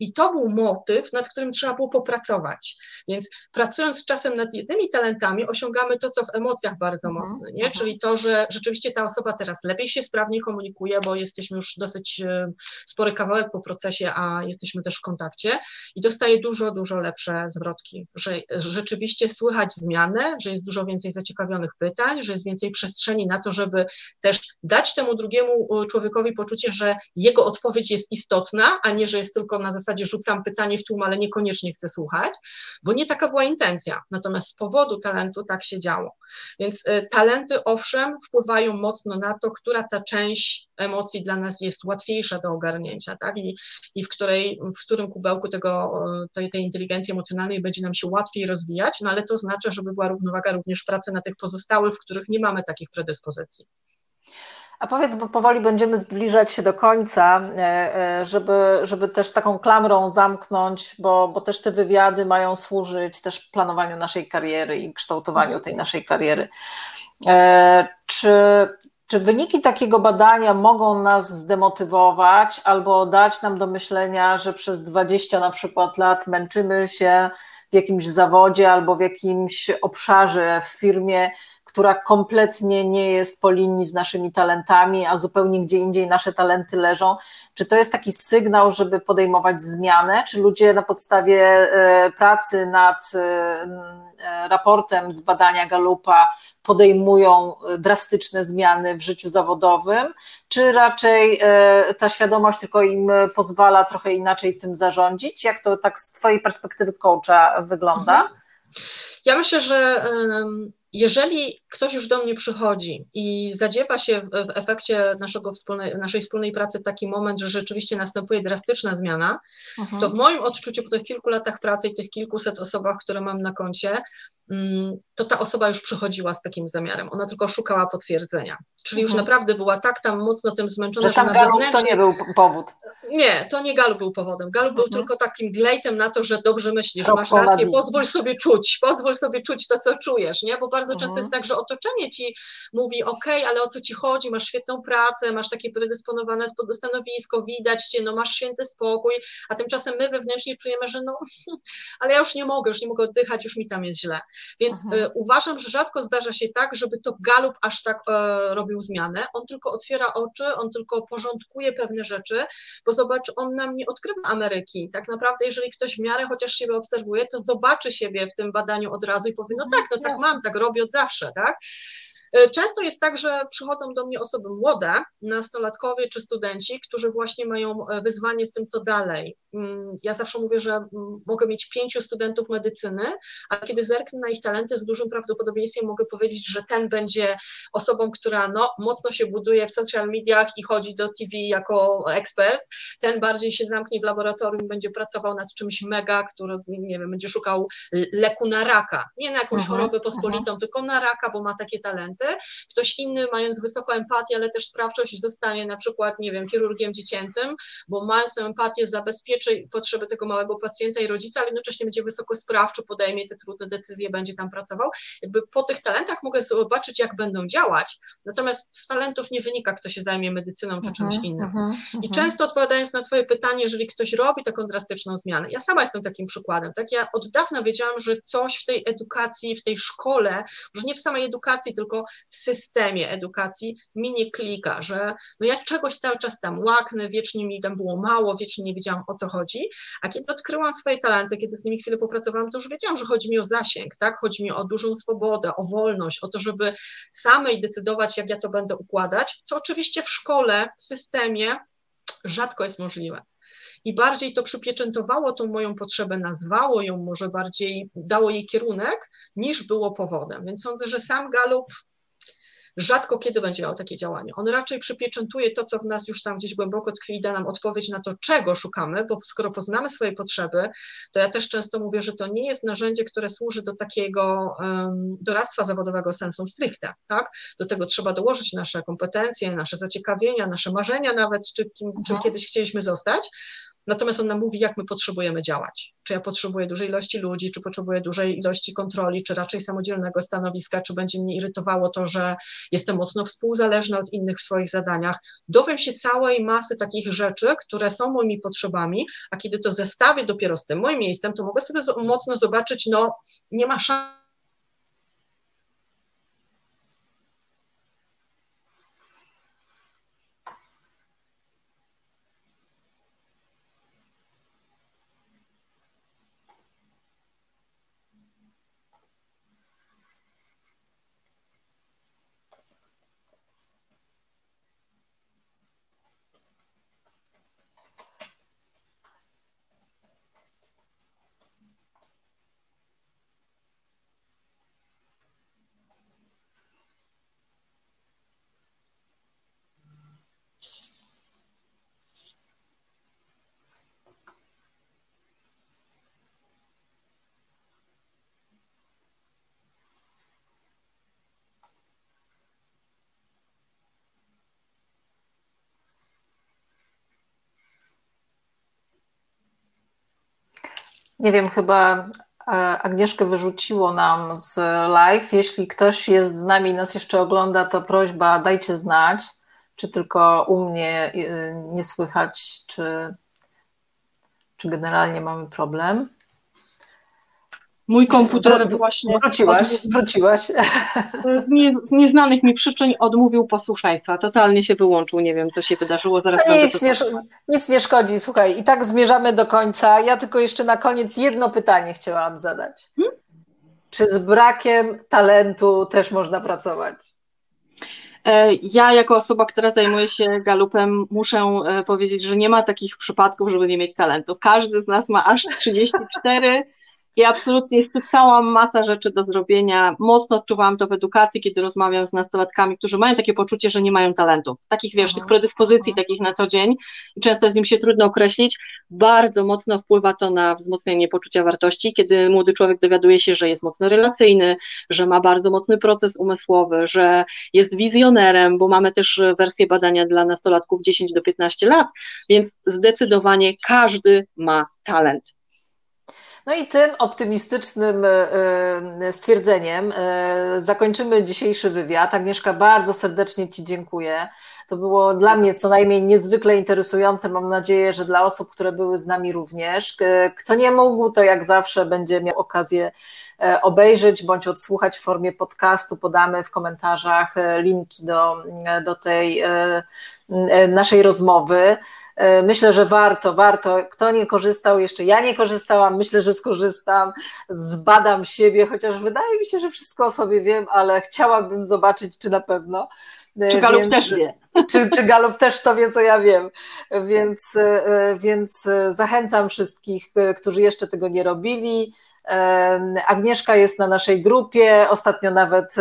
I to był motyw, nad którym trzeba było popracować. Więc pracując czasem nad jednymi talentami, osiągamy to, co w emocjach bardzo uh-huh, mocne, nie? Uh-huh. czyli to, że rzeczywiście ta osoba teraz lepiej się sprawnie komunikuje, bo jesteśmy już dosyć e, spory kawałek po procesie, a jesteśmy też w kontakcie i dostaje dużo, dużo lepsze zwrotki, że rzeczywiście słychać zmianę, że jest dużo więcej zaciekawionych pytań, że jest więcej przestrzeni na to, żeby też dać temu drugiemu e, człowiekowi poczucie, że jego odpowiedź jest istotna, a nie, że jest tylko na zasadzie rzucam pytanie w tłum, ale niekoniecznie chcę słuchać, bo nie taka była intencja. Natomiast z powodu talentu tak się działo. Więc y, talenty, owszem, wpływają mocno na to, która ta część emocji dla nas jest łatwiejsza do ogarnięcia, tak? I, i w, której, w którym kubełku tego, tej, tej inteligencji emocjonalnej będzie nam się łatwiej rozwijać, no ale to oznacza, żeby była równowaga również pracy na tych pozostałych, w których nie mamy takich predyspozycji. A powiedz, bo powoli będziemy zbliżać się do końca, e, e, żeby, żeby też taką klamrą zamknąć, bo, bo też te wywiady mają służyć też planowaniu naszej kariery i kształtowaniu tej naszej kariery. E, czy, czy wyniki takiego badania mogą nas zdemotywować albo dać nam do myślenia, że przez 20 na przykład lat męczymy się w jakimś zawodzie albo w jakimś obszarze w firmie, która kompletnie nie jest po linii z naszymi talentami, a zupełnie gdzie indziej nasze talenty leżą. Czy to jest taki sygnał, żeby podejmować zmianę? Czy ludzie na podstawie e, pracy nad e, e, raportem z badania Galupa podejmują drastyczne zmiany w życiu zawodowym, czy raczej ta świadomość tylko im pozwala trochę inaczej tym zarządzić? Jak to tak z Twojej perspektywy coacha wygląda? Mhm. Ja myślę, że jeżeli ktoś już do mnie przychodzi i zadziewa się w efekcie naszego wspólnej, naszej wspólnej pracy taki moment, że rzeczywiście następuje drastyczna zmiana, mhm. to w moim odczuciu po tych kilku latach pracy i tych kilkuset osobach, które mam na koncie, to ta osoba już przychodziła z takim zamiarem. Ona tylko szukała potwierdzenia. Czyli mhm. już naprawdę była tak tam mocno tym zmęczona. Że sam Galup to nie był powód. Nie, to nie Galup był powodem. Galup mhm. był tylko takim glejtem na to, że dobrze myślisz, masz rację, pozwól sobie czuć, pozwól sobie czuć to, co czujesz, nie? Bo bardzo często jest mhm. tak, że otoczenie ci mówi, ok, ale o co ci chodzi, masz świetną pracę, masz takie predysponowane stanowisko, widać cię, no masz święty spokój, a tymczasem my wewnętrznie czujemy, że no, ale ja już nie mogę, już nie mogę oddychać, już mi tam jest źle. Więc mhm. y, uważam, że rzadko zdarza się tak, żeby to Galup aż tak y, robił zmianę. On tylko otwiera oczy, on tylko porządkuje pewne rzeczy, bo zobacz, on nam nie odkrywa Ameryki. Tak naprawdę, jeżeli ktoś w miarę chociaż siebie obserwuje, to zobaczy siebie w tym badaniu od razu i powie, no tak, no tak mam, tak robię od zawsze, tak? E, często jest tak, że przychodzą do mnie osoby młode, nastolatkowie czy studenci, którzy właśnie mają e, wyzwanie z tym, co dalej. Mm, ja zawsze mówię, że mm, mogę mieć pięciu studentów medycyny, a kiedy zerknę na ich talenty, z dużym prawdopodobieństwem mogę powiedzieć, że ten będzie osobą, która no, mocno się buduje w social mediach i chodzi do TV jako ekspert, ten bardziej się zamknie w laboratorium, będzie pracował nad czymś mega, który, nie wiem, będzie szukał leku na raka, nie na jakąś mhm, chorobę pospolitą, uh mhm. tylko na raka, bo ma takie talenty. Ktoś inny, mając wysoką empatię, ale też sprawczość, zostanie na przykład, nie wiem, chirurgiem dziecięcym, bo mając tę empatię zabezpieczy potrzeby tego małego pacjenta i rodzica, ale jednocześnie będzie wysoko sprawczy, podejmie te trudne decyzje, będzie tam pracował. Jakby po tych talentach mogę zobaczyć, jak będą działać, natomiast z talentów nie wynika, kto się zajmie medycyną czy czymś mhm, innym. Mhm, I mhm. często odpowiadając na Twoje pytanie, jeżeli ktoś robi taką drastyczną zmianę, ja sama jestem takim przykładem, tak, ja od dawna wiedziałam, że coś w tej edukacji, w tej szkole, że nie w samej edukacji, tylko w systemie edukacji mi nie klika, że no ja czegoś cały czas tam łaknę, wiecznie mi tam było mało, wiecznie nie wiedziałam o co chodzi, a kiedy odkryłam swoje talenty, kiedy z nimi chwilę popracowałam, to już wiedziałam, że chodzi mi o zasięg, tak? Chodzi mi o dużą swobodę, o wolność, o to, żeby samej decydować, jak ja to będę układać, co oczywiście w szkole, w systemie rzadko jest możliwe i bardziej to przypieczętowało tą moją potrzebę, nazwało ją może bardziej, dało jej kierunek, niż było powodem. Więc sądzę, że sam Galup rzadko kiedy będzie miał takie działanie. On raczej przypieczętuje to, co w nas już tam gdzieś głęboko tkwi i da nam odpowiedź na to, czego szukamy, bo skoro poznamy swoje potrzeby, to ja też często mówię, że to nie jest narzędzie, które służy do takiego um, doradztwa zawodowego sensum stricte, tak? Do tego trzeba dołożyć nasze kompetencje, nasze zaciekawienia, nasze marzenia nawet, czy kim, czym mhm. kiedyś chcieliśmy zostać, Natomiast on nam mówi, jak my potrzebujemy działać. Czy ja potrzebuję dużej ilości ludzi, czy potrzebuję dużej ilości kontroli, czy raczej samodzielnego stanowiska, czy będzie mnie irytowało to, że jestem mocno współzależna od innych w swoich zadaniach. Dowiem się całej masy takich rzeczy, które są moimi potrzebami, a kiedy to zestawię dopiero z tym moim miejscem, to mogę sobie mocno zobaczyć, no nie ma szans Nie wiem, chyba e, Agnieszkę wyrzuciło nam z live. Jeśli ktoś jest z nami i nas jeszcze ogląda, to prośba dajcie znać, czy tylko u mnie e, nie słychać, czy, czy generalnie mamy problem. Mój komputer właśnie. Wróciłaś, wróciłaś. Nie, nieznanych mi przyczyn odmówił posłuszeństwa. Totalnie się wyłączył. Nie wiem, co się wydarzyło. Zaraz nic, nie, nic nie szkodzi. Słuchaj, i tak zmierzamy do końca. Ja tylko jeszcze na koniec jedno pytanie chciałam zadać. Hmm? Czy z brakiem talentu też można pracować? E, ja, jako osoba, która zajmuje się galupem, muszę e, powiedzieć, że nie ma takich przypadków, żeby nie mieć talentów. Każdy z nas ma aż 34 I absolutnie jest tu cała masa rzeczy do zrobienia. Mocno odczuwałam to w edukacji, kiedy rozmawiam z nastolatkami, którzy mają takie poczucie, że nie mają talentu. Takich, wiesz, tych predyspozycji mhm. takich na co dzień i często z nim się trudno określić. Bardzo mocno wpływa to na wzmocnienie poczucia wartości, kiedy młody człowiek dowiaduje się, że jest mocno relacyjny, że ma bardzo mocny proces umysłowy, że jest wizjonerem, bo mamy też wersję badania dla nastolatków 10 do 15 lat, więc zdecydowanie każdy ma talent. No i tym optymistycznym e, e, stwierdzeniem e, zakończymy dzisiejszy wywiad. Agnieszka, bardzo serdecznie Ci dziękuję. To było dla mnie co najmniej niezwykle interesujące. Mam nadzieję, że dla osób, które były z nami również. Kto nie mógł, to jak zawsze będzie miał okazję obejrzeć bądź odsłuchać w formie podcastu. Podamy w komentarzach linki do, do tej naszej rozmowy. E, myślę, że warto, warto. Kto nie korzystał, jeszcze ja nie korzystałam, myślę, że skorzystam, zbadam siebie, chociaż wydaje mi się, że wszystko o sobie wiem, ale chciałabym zobaczyć, czy na pewno. E, czy Galup też wie. Czy, czy Galup też to wie, co ja wiem. Więc, e, więc zachęcam wszystkich, którzy jeszcze tego nie robili. Agnieszka jest na naszej grupie, ostatnio nawet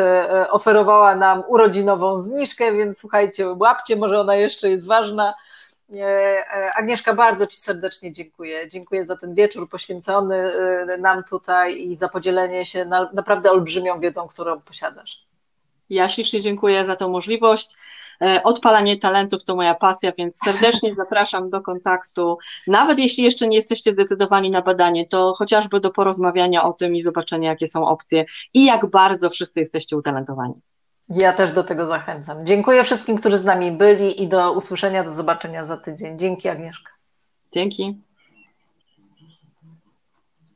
oferowała nam urodzinową zniżkę, więc słuchajcie, łapcie, może ona jeszcze jest ważna. E, Agnieszka, bardzo Ci serdecznie dziękuję. Dziękuję za ten wieczór poświęcony e, nam tutaj i za podzielenie się naprawdę olbrzymią wiedzą, którą posiadasz. Ja ślicznie dziękuję za tę możliwość. E, odpalanie talentów to moja pasja, więc serdecznie zapraszam do kontaktu. Nawet jeśli jeszcze nie jesteście zdecydowani na badanie, to chociażby do porozmawiania o tym i zobaczenia, jakie są opcje i jak bardzo wszyscy jesteście utalentowani. Ja też do tego zachęcam. Dziękuję wszystkim, którzy z nami byli i do usłyszenia, do zobaczenia za tydzień. Dzięki Agnieszka. Dzięki.